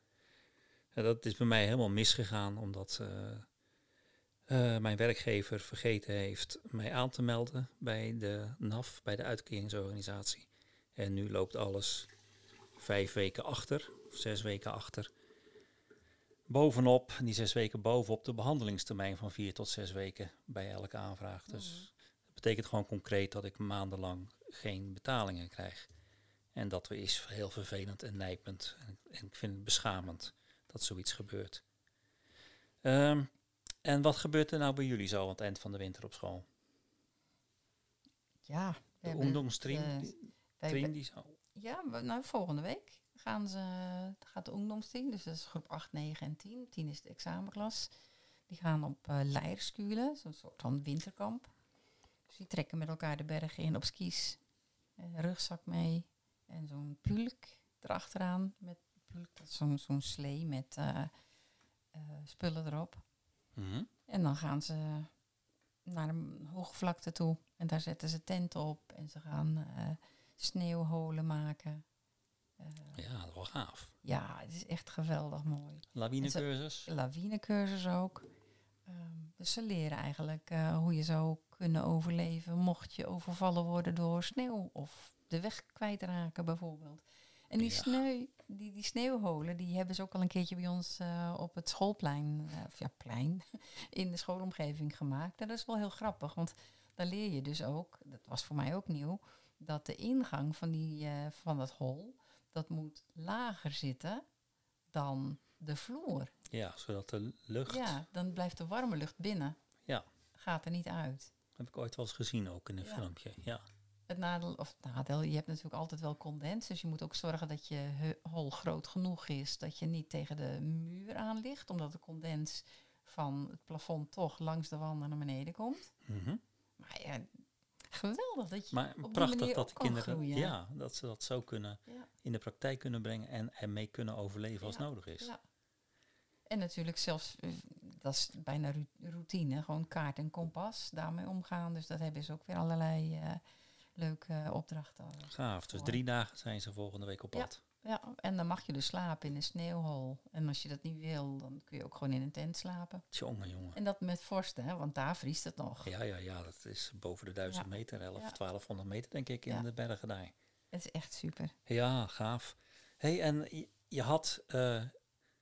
En dat is bij mij helemaal misgegaan, omdat eh, mijn werkgever vergeten heeft mij aan te melden bij de NAF, bij de uitkeringsorganisatie. En nu loopt alles vijf weken achter, of zes weken achter. Bovenop, die zes weken bovenop de behandelingstermijn van vier tot zes weken bij elke aanvraag. Dus dat betekent gewoon concreet dat ik maandenlang geen betalingen krijg. En dat is heel vervelend en nijpend. En, en ik vind het beschamend dat zoiets gebeurt. Ehm, en wat gebeurt er nou bij jullie zo aan het eind van de winter op school? Ja, De hebben, ongdomstream, eh, die, stream die zo... Ja, we- nou, volgende week gaan ze, gaat de ongdomsteam, dus dat is groep 8, 9 en 10. 10 is de examenklas. Die gaan op uh, Leirskulen, zo'n soort van winterkamp. Dus die trekken met elkaar de bergen in op skis. Een rugzak mee en zo'n pulk erachteraan. Met pulk, dat is zo'n zo'n slee met eh, eh, spullen erop. Mhm. En dan gaan ze naar een hoogvlakte toe. En daar zetten ze tenten op. En ze gaan eh, sneeuwholen maken. Eh, Ja, dat is wel gaaf. ja, het is echt geweldig mooi. Lawinecursus. Lawinecursus ook. Ehm, dus ze leren eigenlijk eh, hoe je zou kunnen overleven mocht je overvallen worden door sneeuw of de weg kwijtraken bijvoorbeeld. En die, Ja. die, die sneeuwholen, die hebben ze ook al een keertje bij ons eh, op het schoolplein, eh, of ja, plein, in de schoolomgeving gemaakt. En dat is wel heel grappig, want daar leer je dus ook, dat was voor mij ook nieuw, dat de ingang van, die, eh, van dat hol, dat moet lager zitten dan de vloer. Ja, zodat de lucht... Ja, dan blijft de warme lucht binnen. Ja. Gaat er niet uit. Heb ik ooit wel eens gezien ook in een Ja. filmpje. Ja. Het nadeel, of nadeel, je hebt natuurlijk altijd wel condens. Dus je moet ook zorgen dat je hol groot genoeg is. Dat je niet tegen de muur aan ligt. Omdat de condens van het plafond toch langs de wanden naar beneden komt. Mhm. Maar ja, geweldig dat je Maar op prachtig manier dat de kinderen groeien. ja, dat ze dat zo kunnen Ja. in de praktijk kunnen brengen en ermee kunnen overleven als Ja, nodig is. Ja. En natuurlijk zelfs, eh, dat is bijna routine, gewoon kaart en kompas, daarmee omgaan. Dus dat hebben ze ook weer allerlei eh, leuke opdrachten. Gaaf. Dus drie dagen zijn ze volgende week op Ja. pad. Ja, en dan mag je dus slapen in een sneeuwhol. En als je dat niet wil, dan kun je ook gewoon in een tent slapen. Jongen, jongen. En dat met vorst, hè, want daar vriest het nog. Ja, ja, ja, dat is boven de 1000 Ja. meter, 11, Ja. 1200 meter denk ik in Ja. de bergen daar. Het is echt super. Ja, gaaf. hey, en je, je had eh,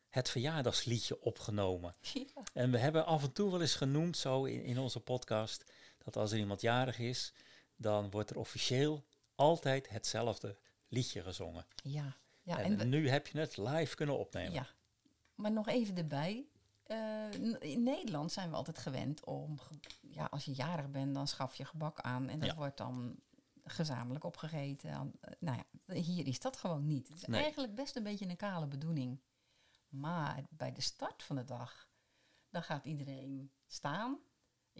het verjaardagsliedje opgenomen. Ja. En we hebben af en toe wel eens genoemd, zo in, in onze podcast, dat als er iemand jarig is, dan wordt er officieel altijd hetzelfde liedje gezongen. Ja, ja, en nu heb je het live kunnen opnemen. Ja, maar nog even erbij. Eh, in Nederland zijn we altijd gewend om, ja, als je jarig bent, dan schaf je gebak aan en dat Ja. wordt dan gezamenlijk opgegeten. Eh, nou ja, hier is dat gewoon niet. Het is Nee. eigenlijk best een beetje een kale bedoeling. Maar bij de start van de dag, dan gaat iedereen staan.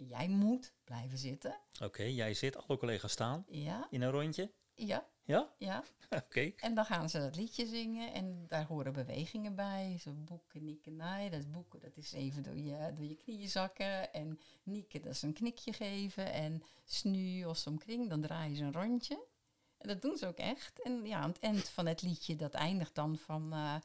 Jij moet blijven zitten. Oké, jij zit, alle collega's staan Ja, in een rondje. ja, Ja? ja. Oké. En dan gaan ze het liedje zingen en daar horen bewegingen bij. Zo boeken, nieken, naaien. Dat boeken, dat is even door je, door je knieën zakken. En nieken, dat is een knikje geven. En snu of zo'n kring, dan draaien ze een rondje. En dat doen ze ook echt. En ja, aan het eind van het liedje, dat eindigt dan van... eh,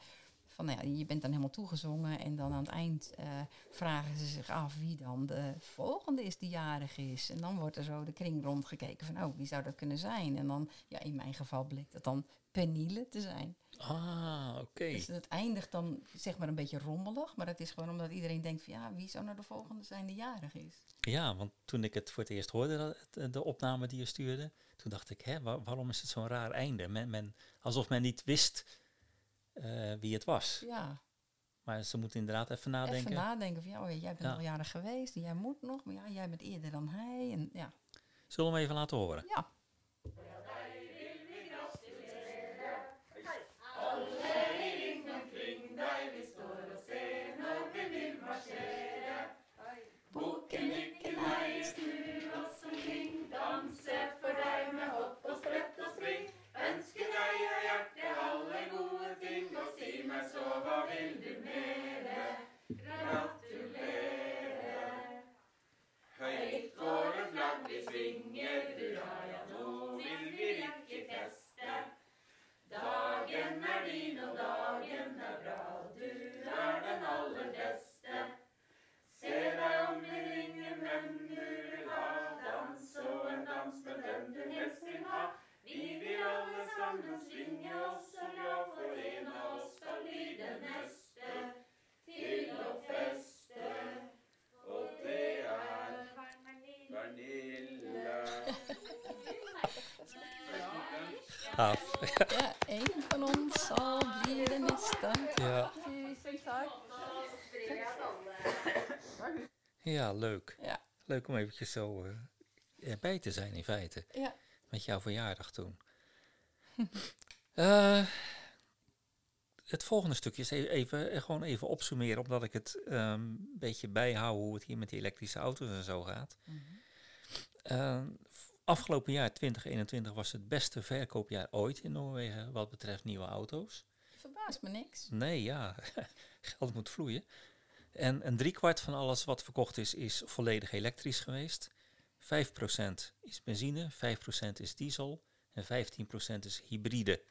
van nou ja, je bent dan helemaal toegezongen en dan aan het eind eh, vragen ze zich af wie dan de volgende is die jarig is. En dan wordt er zo de kring rondgekeken van, oh, wie zou dat kunnen zijn? En dan, ja, in mijn geval bleek dat dan Peniele te zijn. Ah, oké. Dus het eindigt dan zeg maar een beetje rommelig, maar het is gewoon omdat iedereen denkt van, ja, wie zou nou de volgende zijn die jarig is? Ja, want toen ik het voor het eerst hoorde, dat- het- de opname die je stuurde, toen dacht ik, hè, wa- waarom is het zo'n raar einde? Men, men, alsof men niet wist eh, wie het was. Ja, Maar ze moeten inderdaad even nadenken. even nadenken van, ja, oh, ja, jij bent Ja. al jarig geweest en jij moet nog, maar ja, jij bent eerder dan hij. En ja, Zullen we hem even laten horen? ja. Se deg om i ringen, hvem du vil ha. Dans og en dans med den du helst vil ha. Vi vil alle sammen svinge oss så glad, for en av oss skal bli den neste til å feste. Og det er Vanilla. Gaaf. Ja, En for noen zal blir det neste. Ja. Tusen takk. Ja, leuk. Ja. Leuk om eventjes zo eh, erbij te zijn in feite. Ja. Met jouw verjaardag toen. Eh, het volgende stukje is e- even, eh, gewoon even opsummeren, omdat ik het ehm, een beetje bijhoud hoe het hier met die elektrische auto's en zo gaat. F- afgelopen jaar, 2021, was het beste verkoopjaar ooit in Noorwegen wat betreft nieuwe auto's. Verbaast me niks. Nee, ja, geld moet vloeien. En een driekwart van alles wat verkocht is, is volledig elektrisch geweest. 5% is benzine, 5% is diesel en 15% is hybride.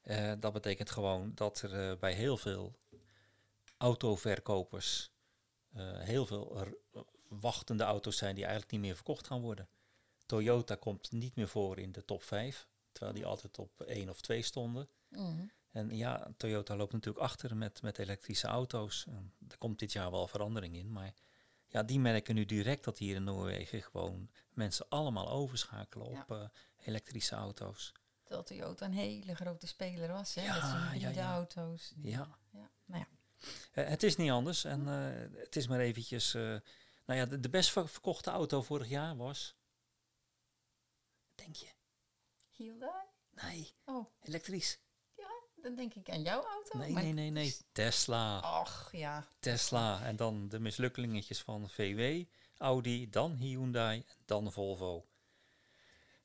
Eh, dat betekent gewoon dat er eh, bij heel veel autoverkopers eh, heel veel wachtende auto's zijn die eigenlijk niet meer verkocht gaan worden. Toyota komt niet meer voor in de top 5, terwijl die altijd op 1 of 2 stonden. Mhm. En ja, Toyota loopt natuurlijk achter met, met elektrische auto's. En er komt dit jaar wel verandering in. Maar ja, die merken nu direct dat hier in Noorwegen gewoon mensen allemaal overschakelen op eh, elektrische auto's. Terwijl Toyota een hele grote speler was, hè? Ja, met zijn ja, auto's. Ja. ja. Nou ja, Eh, het is niet anders. En eh, het is maar eventjes... nou ja, de, de best ver- verkochte auto vorig jaar was... denk je? Hyundai? Nee, Oh, elektrisch. Dan denk ik aan jouw auto. Nee, maar- nee, nee, nee. Tesla. Och, ja. Tesla. En dan de mislukkelingetjes van VW, Audi, dan Hyundai, dan Volvo.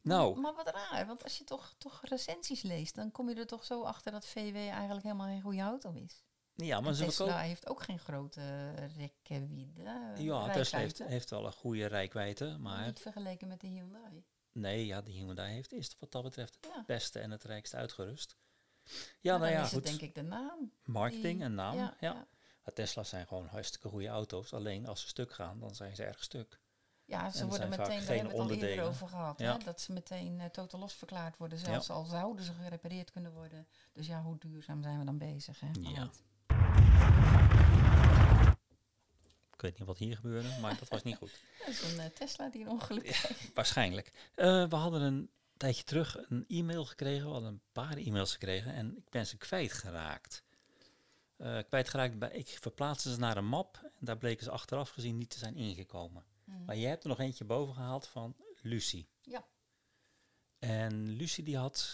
Nou, Maar wat raar, want als je toch, toch recensies leest, dan kom je er toch zo achter dat VW eigenlijk helemaal geen goede auto is. ja, maar ze Tesla heeft ook geen grote rekwiede. eh, Ja, Tesla heeft, wel een goede rijkwijde, maar Niet vergeleken met de Hyundai. nee, ja, de Hyundai heeft is wat dat betreft Ja. het beste en het rijkst uitgerust. Ja, nou ja, is het goed. denk ik de naam. Marketing en naam, ja. ja. Maar Tesla's zijn gewoon hartstikke goede auto's. Alleen als ze stuk gaan, dan zijn ze erg stuk. Ja, ze worden meteen, daar hebben we het al eerder over gehad, Ja. hè, dat ze meteen eh, totaal los verklaard worden, zelfs al zouden ze gerepareerd kunnen worden. Dus ja, hoe duurzaam zijn we dan bezig? Hè? Ja. goed. Ik weet niet wat hier gebeurde, maar dat was niet goed. Dat is een eh, Tesla die een ongeluk heeft. Waarschijnlijk. Eh, we hadden een tijdje terug een e-mail gekregen. We hadden een paar e-mails gekregen en ik ben ze kwijtgeraakt. Eh kwijtgeraakt bij, ik verplaatste ze naar een map en daar bleken ze achteraf gezien niet te zijn ingekomen. Mhm. Maar je hebt er nog eentje boven gehaald van Lucie. Ja. En Lucie die had,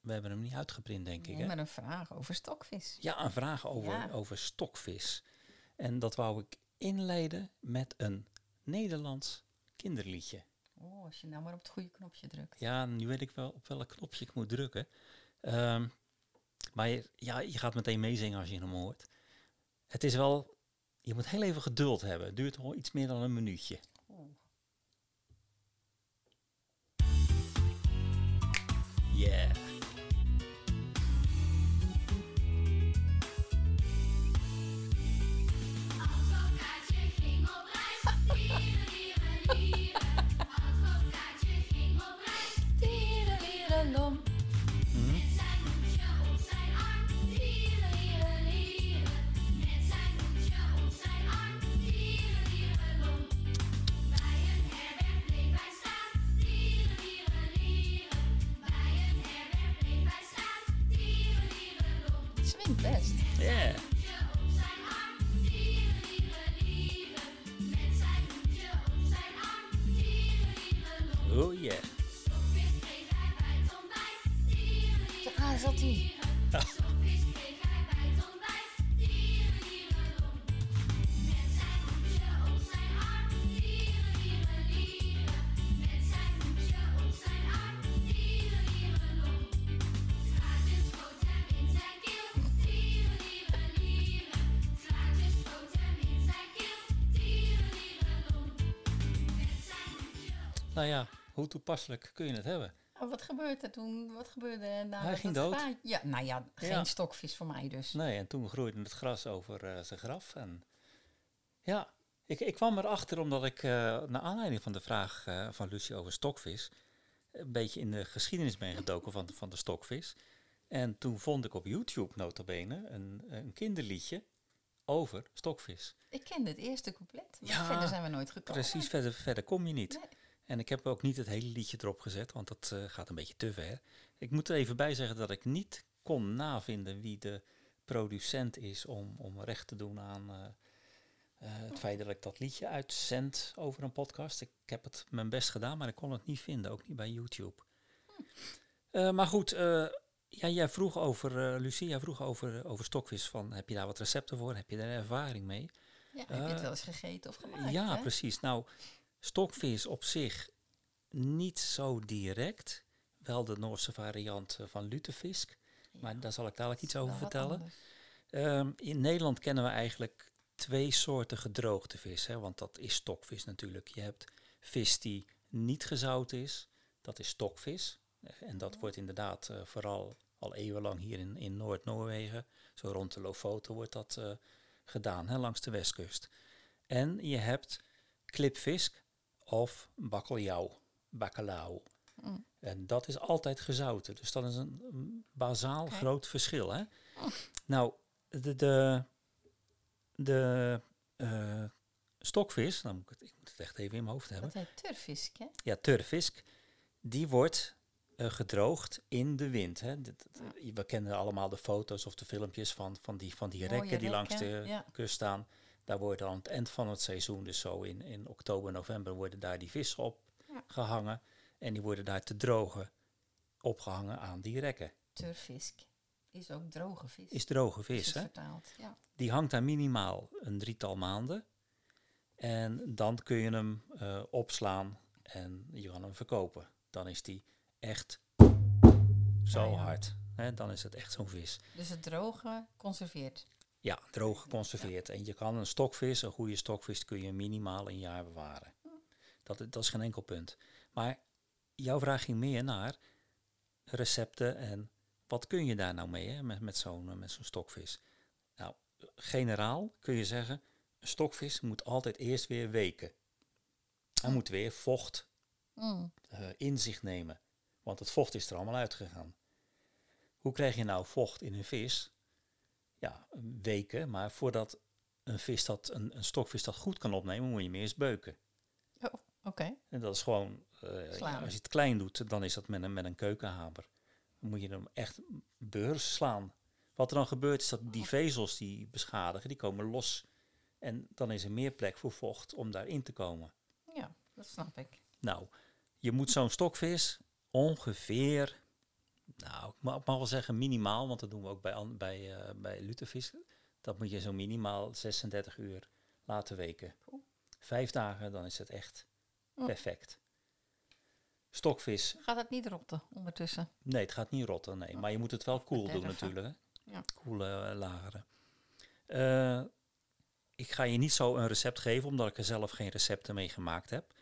we hebben hem niet uitgeprint denk ik hè? met een vraag over stokvis. Ja, een vraag over, Ja. over stokvis. En dat wou ik inleiden met een Nederlands kinderliedje. Oh, als je nou maar op het goede knopje drukt. Ja, nu weet ik wel op welk knopje ik moet drukken. Ehm, maar je, ja, je gaat meteen meezingen als je hem hoort. Het is wel, je moet heel even geduld hebben. Het duurt al iets meer dan een minuutje. Oeh. Yeah. Nou ja, hoe toepasselijk kun je het hebben? Oh, wat gebeurde er toen? Wat gebeurde er na Hij ging dood. Ja, nou ja, geen Ja. stokvis voor mij dus. Nee, en toen groeide het gras over eh, zijn graf. En ja, ik, ik kwam erachter omdat ik, eh naar aanleiding van de vraag eh, van Lucie over stokvis, een beetje in de geschiedenis ben gedoken van, van de stokvis. En toen vond ik op YouTube notabene een, een kinderliedje over stokvis. Ik kende het eerste couplet, maar Ja, verder zijn we nooit gekomen. Precies, verder, verder kom je niet. Nee. En ik heb ook niet het hele liedje erop gezet, want dat eh, gaat een beetje te ver. Ik moet er even bij zeggen dat ik niet kon navinden wie de producent is om, om recht te doen aan eh, eh, het feit dat ik dat liedje uitzend over een podcast. Ik heb het mijn best gedaan, maar ik kon het niet vinden, ook niet bij YouTube. Eh, maar goed, ja, jij vroeg over, Lucie, jij vroeg over, over stokvis. Van, heb je daar wat recepten voor? Heb je daar ervaring mee? Ja, heb je het wel eens gegeten of gemaakt? ja, hè? precies. Nou, stokvis op zich niet zo direct. Wel de Noorse variant eh, van lutefisk. Maar daar zal ik dadelijk iets over vertellen. Ehm, in Nederland kennen we eigenlijk twee soorten gedroogde vis. Hè, want dat is stokvis natuurlijk. Je hebt vis die niet gezout is. Dat is stokvis. Eh, En dat wordt inderdaad eh, vooral al eeuwenlang hier in, in Noord-Noorwegen, zo rond de Lofoten, wordt dat gedaan, hè, langs de westkust. En je hebt klipvisk of bakkeljauw, bakkelau. Mm. En dat is altijd gezouten. Dus dat is een, bazaal groot verschil. Hè? Nou, de, de, de eh, stokvis, dan moet ik, het, ik moet het echt even in mijn hoofd hebben. Dat heet turfisk, hè? Ja, turfisk, die wordt eh, gedroogd in de wind. Hè. Dat- dat- We kennen allemaal de foto's of de filmpjes van, van die, van die rekken die langs de ja. kust staan. Daar worden aan het eind van het seizoen, dus zo in, in oktober, november, worden daar die vissen op Ja. gehangen. En die worden daar te drogen opgehangen aan die rekken. Turfisk is ook droge vis. Is droge Is vis, hè? vertaald. Ja. Die hangt daar minimaal een drietal maanden. En dan kun je hem eh, opslaan en je kan hem verkopen. Dan is die echt zo Ah, ja. hard. Hè? Dan is het echt zo'n vis. Dus het droge conserveert. Ja, droog geconserveerd. En je kan een stokvis, een goede stokvis, kun je minimaal een jaar bewaren. Dat, dat is geen enkel punt. Maar jouw vraag ging meer naar recepten en wat kun je daar nou mee hè, met, met zo'n eh, met zo'n stokvis? Nou, generaal kun je zeggen, een stokvis moet altijd eerst weer weken. Hij moet weer vocht Mm. eh, in zich nemen. Want het vocht is er allemaal uitgegaan. Hoe krijg je nou vocht in een vis? Ja, weken. Maar voordat een, vis dat, een, een stokvis dat goed kan opnemen, moet je hem eerst beuken. Oh, oké. En dat is gewoon, ja, als je het klein doet, dan is dat met een, met een keukenhamer. Dan moet je hem echt beurs slaan. Wat er dan gebeurt is dat die vezels die beschadigen, die komen los. En dan is er meer plek voor vocht om daarin te komen. Ja, dat snap ik. Nou, je moet zo'n stokvis ongeveer, nou, ik mag, ik mag wel zeggen minimaal, want dat doen we ook bij, bij, eh bij lutevis. Dat moet je zo minimaal 36 uur laten weken. Vijf dagen, dan is het echt Oh. perfect. Stokvis, Gaat het niet rotten ondertussen? nee, het gaat niet rotten, nee. Maar je moet het wel koel doen bederven. natuurlijk. Hè? Ja. Koele eh, lageren. Eh, ik ga je niet zo een recept geven, omdat ik er zelf geen recepten mee gemaakt heb.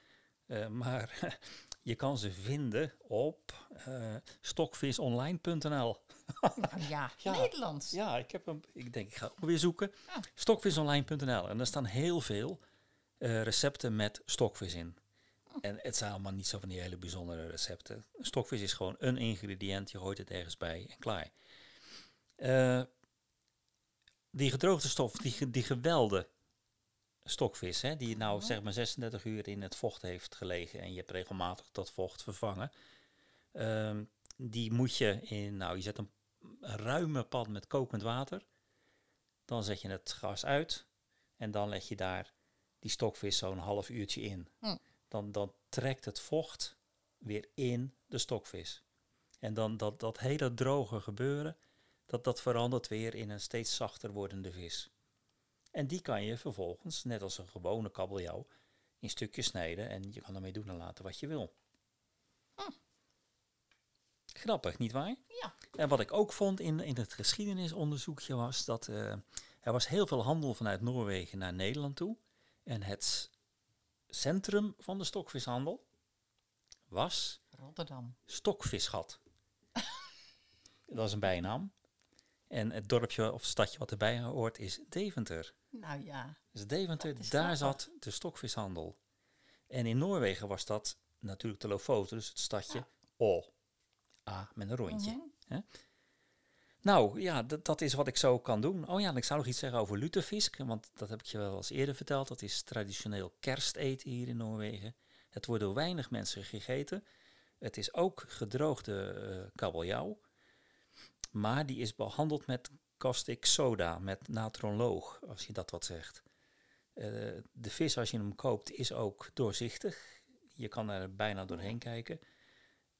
Maar je kan ze vinden op eh, stokvisonline.nl. Ja, Ja. Nederlands. Ja, ik heb hem. Ik denk, ik ga ook weer zoeken. Ja. Stokvisonline.nl. En daar staan heel veel eh, recepten met stokvis in. En het zijn allemaal niet zo van die hele bijzondere recepten. Stokvis is gewoon een ingrediënt. Je gooit het ergens bij en klaar. Eh, die gedroogde stof, die, die stokvis, hè, die nou zeg maar 36 uur in het vocht heeft gelegen en je hebt regelmatig dat vocht vervangen, ehm, die moet je in, nou je zet een ruime pan met kokend water, dan zet je het gas uit en dan leg je daar die stokvis zo'n half uurtje in. Hm. Dan, dan trekt het vocht weer in de stokvis. En dan dat, dat hele droge gebeuren, dat, dat verandert weer in een steeds zachter wordende vis. En die kan je vervolgens, net als een gewone kabeljauw, in stukjes snijden en je kan ermee doen en laten wat je wil. Grappig, nietwaar? Ja. En wat ik ook vond in, in het geschiedenisonderzoekje was dat eh, er was heel veel handel vanuit Noorwegen naar Nederland toe. En het centrum van de stokvishandel was Rotterdam. Stokvisgat. dat is een bijnaam. En het dorpje of stadje wat erbij hoort is Deventer. Nou ja, Dus Deventer, daar zat de stokvishandel. En in Noorwegen was dat natuurlijk de Lofoten, dus het stadje O. A met een rondje. Mhm. Nou ja, dat- dat is wat ik zo kan doen. Oh ja, en ik zou nog iets zeggen over lutefisk, want dat heb ik je wel eens eerder verteld. Dat is traditioneel kersteten hier in Noorwegen. Het wordt door weinig mensen gegeten. Het is ook gedroogde eh, kabeljauw, maar die is behandeld met caustic soda, met natronloog, als je dat wat zegt. Eh, de vis, als je hem koopt, is ook doorzichtig. Je kan er bijna doorheen kijken.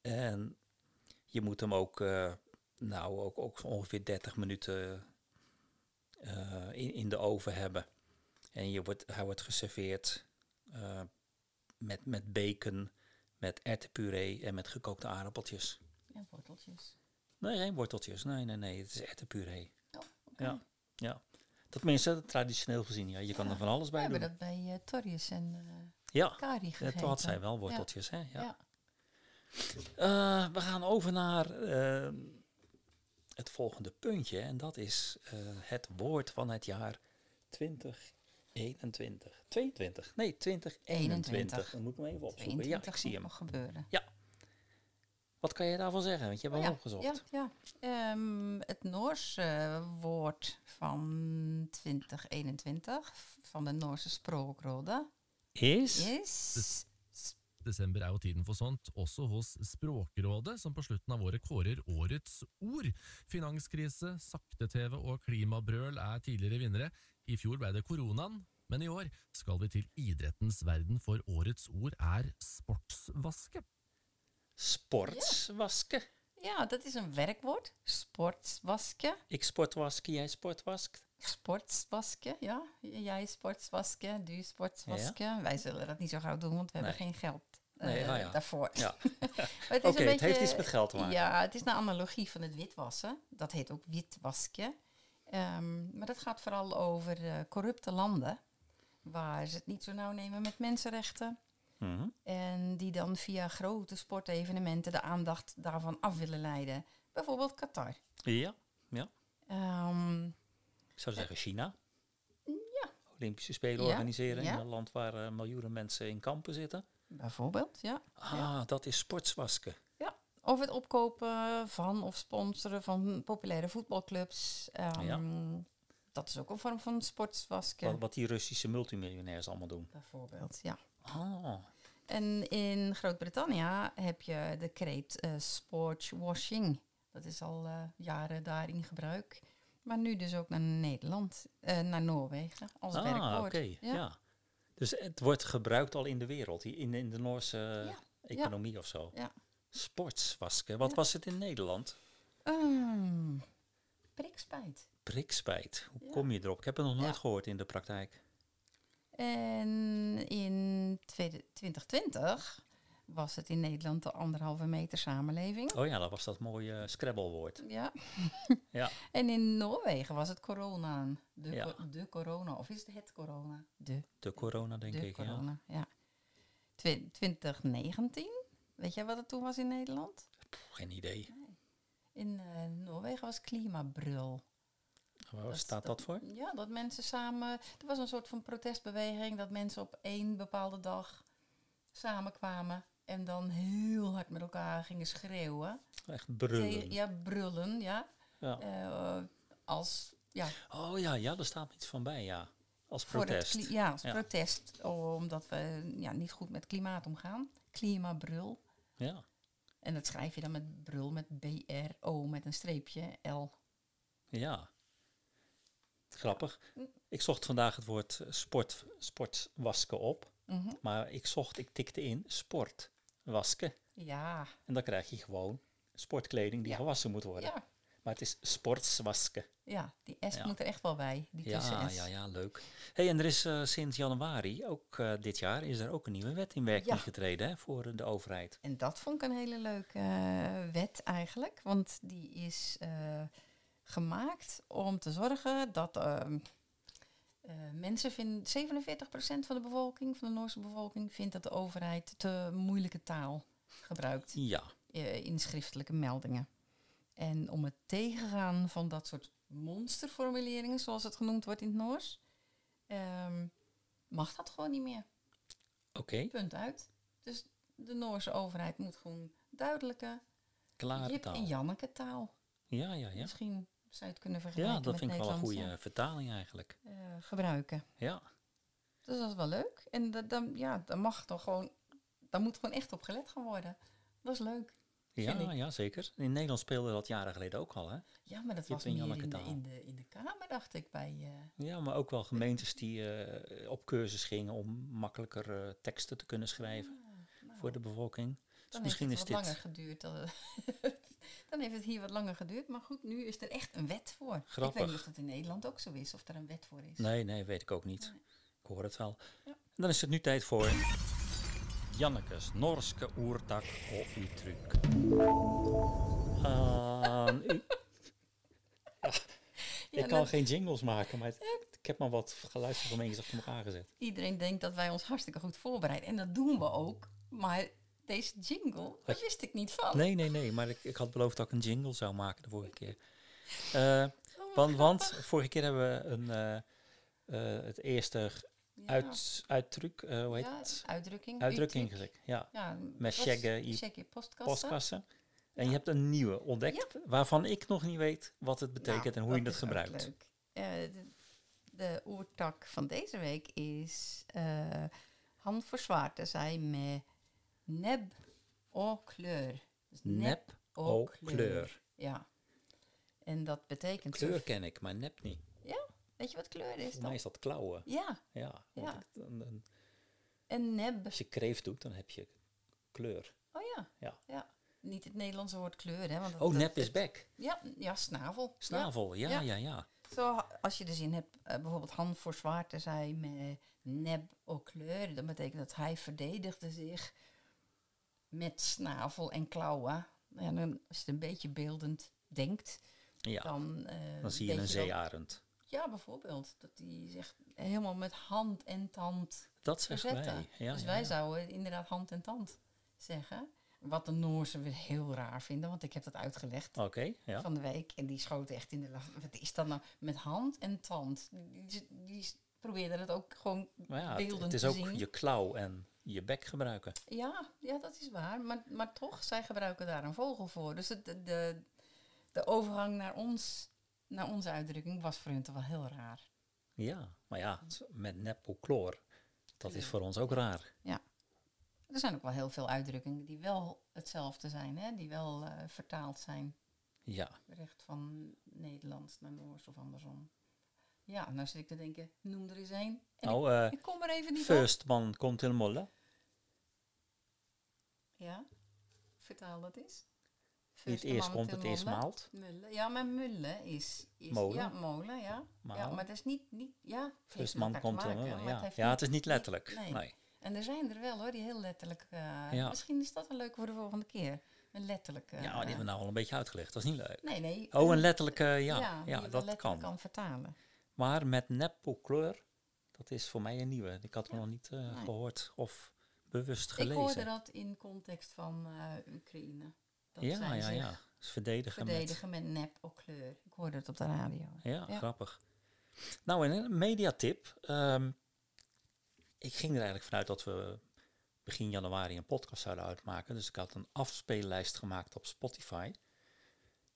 En je moet hem ook, eh, nou, ook, ook ongeveer 30 minuten eh, in, in de oven hebben. En je wordt, hij wordt geserveerd met, met bacon, met erwtenpuree en met gekookte aardappeltjes. Ja, worteltjes. Nee, geen worteltjes. Nee, nee, nee. Het is erwtenpuree. Ja, ja. Tenminste, traditioneel gezien. Ja. Je kan er van alles We bij hebben doen. dat bij uh, Torjes en eh Ja, Kari ja, gegeten. toen had zij wel worteltjes. Hè? Ja. Ja. Eh, we gaan over naar eh, het volgende puntje. En dat is het woord van het jaar 2021. 22? Nee, 2021. 21. Dan moet ik hem even opzoeken. Ja, ik 22 zie hem. nog gebeuren. Wat kan je daarvan zeggen? Want je hebt Oh ja, opgezocht. Ja, ja. Um, het Noorse eh, woord van 2021 van de Noorse språkrådet Is? is Desember er jo tiden for sånt, også hos Språkrådet, som på slutten av året kårer årets ord. Finanskrise, sakte-TV og klimabrøl er tidligere vinnere. I fjor ble det koronaen, men i år skal vi til idrettens verden, for årets ord er sportsvaske. Sportswasken. Ja, dat is een werkwoord. Sportswasken. Ik sportwasken, jij sportwaskt. Sportswasken, ja. Jij sportswasken, du sportswasken. Wij zullen dat niet zo gauw doen, want we hebben geen geld eh, Nee, ja. daarvoor. Ja. Het, Oké, heeft iets met geld te maken. Ja, het is een analogie van het witwassen. Dat heet ook witwasken. Ehm, maar dat gaat vooral over eh, corrupte landen, waar ze het niet zo nauw nemen met mensenrechten. Mhm. En die dan via grote sportevenementen de aandacht daarvan af willen leiden. Bijvoorbeeld Qatar. Ja, Ehm, ik zou zeggen China. Ja. Olympische Spelen Ja, organiseren ja. in een land waar eh, miljoenen mensen in kampen zitten. bijvoorbeeld, ja. Ah, dat is sportswasken. Of het opkopen van of sponsoren van populaire voetbalclubs. Ehm, Ja. Dat is ook een vorm van sportswasken. Wat, wat die Russische multimiljonairs allemaal doen. Bijvoorbeeld, ja. Ah, En in Groot-Brittannië heb je de kreet eh sportswashing. Dat is al eh, jaren daar in gebruik. Maar nu dus ook naar Nederland, eh, naar Noorwegen als ah werkwoord. oké. Ja. Ja. Dus het wordt gebruikt al in de wereld, in, in de Noorse Ja, economie of zo. ja. Sportswasken. Wat was het in Nederland? Ehm, prikspijt. Prikspijt. Hoe kom je erop? Ik heb het nog nooit gehoord in de praktijk. En in tweede- 2020 was het in Nederland de anderhalve meter samenleving. Oh ja, dat was dat mooie Scrabble-woord. Ja. Ja. En in Noorwegen was het corona. De, Ja. co- de corona. Of is het het corona? De, De corona, denk de ik. Ja. corona, ja. Twi- 2019. Weet jij wat het toen was in Nederland? Pff, geen idee. In eh, Noorwegen was klimabrul. Waar Dat- staat dat, voor? Ja, dat mensen samen... Er was een soort van protestbeweging dat mensen op één bepaalde dag samenkwamen en dan heel hard met elkaar gingen schreeuwen. Echt brullen. Ja, brullen, ja. Ja. Eh, als, ja, Oh ja, ja, daar staat iets van bij, ja. Als het protest. ja, als Ja. protest, omdat we ja, niet goed met klimaat omgaan. Klimabrul. Ja. En dat schrijf je dan met brul, met B-R-O, met een streepje, L. ja. Grappig. Ik zocht vandaag het woord eh, sport, sportwasken op. Mhm. Maar ik zocht, ik tikte in sport wasken. Ja, En dan krijg je gewoon sportkleding die Ja. gewassen moet worden. ja, Maar het is sportswasken. ja, die S Ja. moet er echt wel bij, die Ja, ja, ja, leuk. Hey, en er is eh, sinds januari, ook eh, dit jaar, is er ook een nieuwe wet in werking Ja. getreden hè, voor de overheid. En dat vond ik een hele leuke wet eigenlijk. Want die is gemaakt om te zorgen dat ehm, eh, mensen vinden... 47% van de bevolking, van de Noorse bevolking, vindt dat de overheid te moeilijke taal gebruikt Ja, eh, in schriftelijke meldingen. En om het tegengaan van dat soort monsterformuleringen, zoals het genoemd wordt in het Noors, ehm, mag dat gewoon niet meer. oké. Punt uit. Dus de Noorse overheid moet gewoon duidelijke Klare Jip taal. en Janneke taal. Ja, ja, ja. Misschien zou je het kunnen vergelijken Ja, dat met vind ik wel een goede vertaling eigenlijk. eh, gebruiken. Ja, Dus dat is wel leuk. En dat, dan, ja, dan mag toch gewoon, daar moet gewoon echt op gelet gaan worden. Dat is leuk. ja, ja, zeker. In Nederland speelde dat jaren geleden ook al, hè? Ja, maar dat Jip was meer in de, in, de, in de Kamer, dacht ik, bij... eh, Ja, maar ook wel gemeentes die eh, op cursus gingen om makkelijker teksten te kunnen schrijven ah, nou, voor de bevolking. Dus dan misschien heeft is het wat dit langer geduurd. Dan, heeft het hier wat langer geduurd. Maar goed, nu is er echt een wet voor. Ik weet Grappig. niet of dat in Nederland ook zo is, of er een wet voor is. Nee, nee, weet ik ook niet. Nee. Ik hoor het wel. Ja. Dan is het nu tijd voor Jannekes Norske oertak og uttryk. Aan u. Ja, ik kan geen jingles maken, maar het- ik heb maar wat geluidsfragmentjes achter elkaar gezet. Iedereen denkt dat wij ons hartstikke goed voorbereiden. En dat doen we ook. Maar deze jingle, daar je- wist ik niet van. Nee, nee, nee, maar ik, ik had beloofd dat ik een jingle zou maken de vorige keer. Eh, Oh, want, vorige keer hebben we een, eh, eh, het eerste Ja. uit, uitdruk, hoe heet Ja, het? uitdrukking. Uitdrukking gezegd. Ja, Ja, Met i- shaggen postkassen. En je hebt een nieuwe ontdekt, waarvan ik nog niet weet wat het betekent Nou, en hoe je het gebruikt. leuk. De, de oertak van deze week is Han Forsvaarte zei met neb og kleur. Dus Nep o kleur. Ja. En dat betekent... Kleur ken ik, maar nep niet. Weet je wat kleur is Voor mij dan? is dat klauwen. Ja. Ja, want Ja. ik- dan- dan- En neb. als je kreeft doet, dan heb je kleur. Oh ja. Ja. Niet het Nederlandse woord kleur, hè? Want dat- Oh, nep is back. Ja, ja, snavel. Snavel, ja, Ja. ja, ja. Zo, als je de zin hebt, eh, bijvoorbeeld Han voor Zwaarte zei met neb au kleur, dat betekent dat hij verdedigde zich met snavel en klauwen. Ja, dan, als je het een beetje beeldend denkt, Ja, dan, eh, dan zie je een zeearend. Ja, bijvoorbeeld. Dat hij zich helemaal met hand en tand Dat zeggen verzetten. wij. Ja, dus ja, wij ja. zouden inderdaad hand en tand zeggen. Wat de Noorse weer heel raar vinden, want ik heb dat uitgelegd van de week. En die schoten echt in de lach. Wat is dat nou? Met hand en tand. Die, die, die probeerden het ook gewoon ja, het, beeldend het is te ook zien. je klauw en je bek gebruiken. Ja, ja, dat is waar. Maar, maar toch, zij gebruiken daar een vogel voor. Dus het, de, de, overgang naar, ons, naar onze uitdrukking was voor hun toch wel heel raar. Ja, maar ja, met nepocloor, dat is voor ons ook raar. Er zijn ook wel heel veel uitdrukkingen die wel hetzelfde zijn, hè? die wel eh, vertaald zijn. Ja, Recht van Nederlands naar Noors of andersom. Ja, nou zit ik te denken, noem er eens één. En nou, eh ik, ik kom er even niet op. first man komt in molle. Ja, vertaal dat eens. Niet First eerst komt, het eerst maalt. Mullen. Ja, maar mullen is... is Molen. Ja, molen, ja. Maar ja, maar dat is niet... niet ja, het first man komt in molle. Ja. heeft ja, het is niet letterlijk. nee. Nee. En er zijn er wel hoor, die heel letterlijk... eh, Ja. Misschien is dat een leuke voor de volgende keer. Een letterlijke... Ja, die hebben we nou al een beetje uitgelegd. Dat is niet leuk. Nee, nee. Oh, een letterlijke, ja, ja, wel dat kan. kan vertalen. Maar met nepocloor, dat is voor mij een nieuwe. Ik had hem Ja. nog niet eh, Nee. gehoord of bewust Ik gelezen. hoorde dat in context van eh, Oekraïne. Dat ja, zij ja, ja. Dus verdedigen, verdedigen met, nep of kleur. Ik hoorde het op de radio. met... Ja, Ja. grappig. Nou, en een mediatip. ehm, ik ging er eigenlijk vanuit dat we begin januari een podcast zouden uitmaken. Dus ik had een afspeellijst gemaakt op Spotify.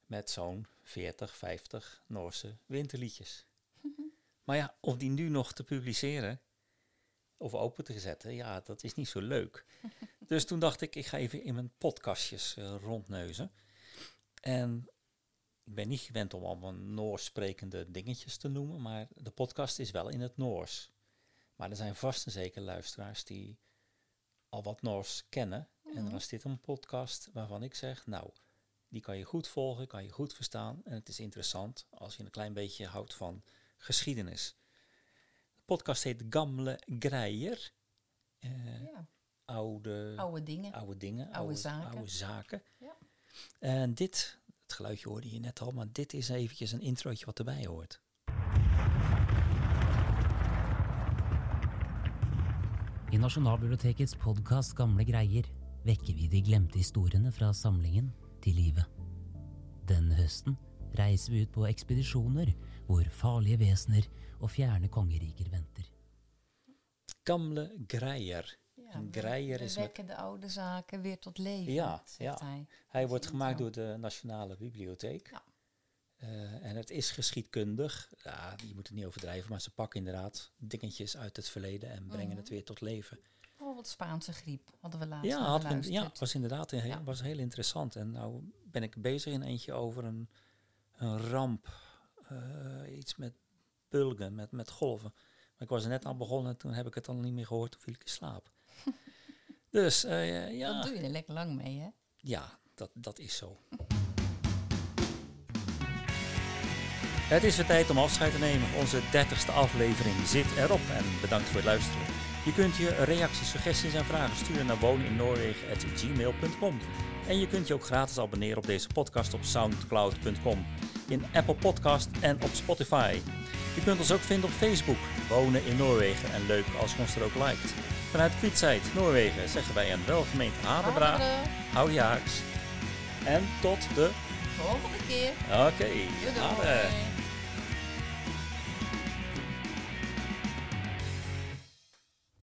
Met zo'n 40, 50 Noorse winterliedjes. Maar ja, om die nu nog te publiceren of open te zetten, ja, dat is niet zo leuk. dus toen dacht ik, ik ga even in mijn podcastjes eh, rondneuzen. En ik ben niet gewend om allemaal Noors sprekende dingetjes te noemen, maar de podcast is wel in het Noors. Maar er zijn vast en zeker luisteraars die al wat Noors kennen. En dan is dit een podcast waarvan ik zeg, nou, die kan je goed volgen, kan je goed verstaan. En het is interessant als je een klein beetje houdt van geschiedenis. De podcast heet Gamle Greier. Eh, Ja, oude, oude dingen. oude dingen, Oude zaken. oude zaken. Ja. En dit, het geluidje hoorde je net al, maar dit is eventjes een introotje wat erbij hoort. I Nasjonalbibliotekets podkast Gamle greier vekker vi de glemte historiene fra samlingen til live. Denne høsten reiser vi ut på ekspedisjoner hvor farlige vesener og fjerne kongeriker venter. Gamle Greier. Ja, we- Greier we is met- wekken de oude zaken weer tot leven, Ja, zegt ja. hij. Wordt gemaakt door de Nationale Bibliotheek. Ja. Eh, en het is geschiedkundig. Ja, je moet het niet overdrijven, maar ze pakken inderdaad dingetjes uit het verleden en brengen Mhm. het weer tot leven. Bijvoorbeeld Spaanse griep hadden we laatst Ja, hadden we, het was inderdaad een heel, Ja. was heel interessant. En nou ben ik bezig in eentje over een, een ramp. Eh, iets met bulgen, met, met golven. Maar ik was er net aan begonnen en toen heb ik het al niet meer gehoord. Toen viel ik in slaap. dus eh, ja, Dat doe je er lekker lang mee, hè? ja dat, dat is zo. Het is weer tijd om afscheid te nemen. Onze dertigste aflevering zit erop en bedankt voor het luisteren. Je kunt je reacties, suggesties en vragen sturen naar woneninnoorwegen.gmail.com. En je kunt je ook gratis abonneren op deze podcast op soundcloud.com, in Apple Podcast en op Spotify. Je kunt ons ook vinden op Facebook, Wonen in Noorwegen. En leuk als je ons er ook liked. Vanuit Kwietzijd, Noorwegen, zeggen wij een welgemeend Hadebra. Hadere. Hou je haaks. En tot de Volgende keer. Oké, hade.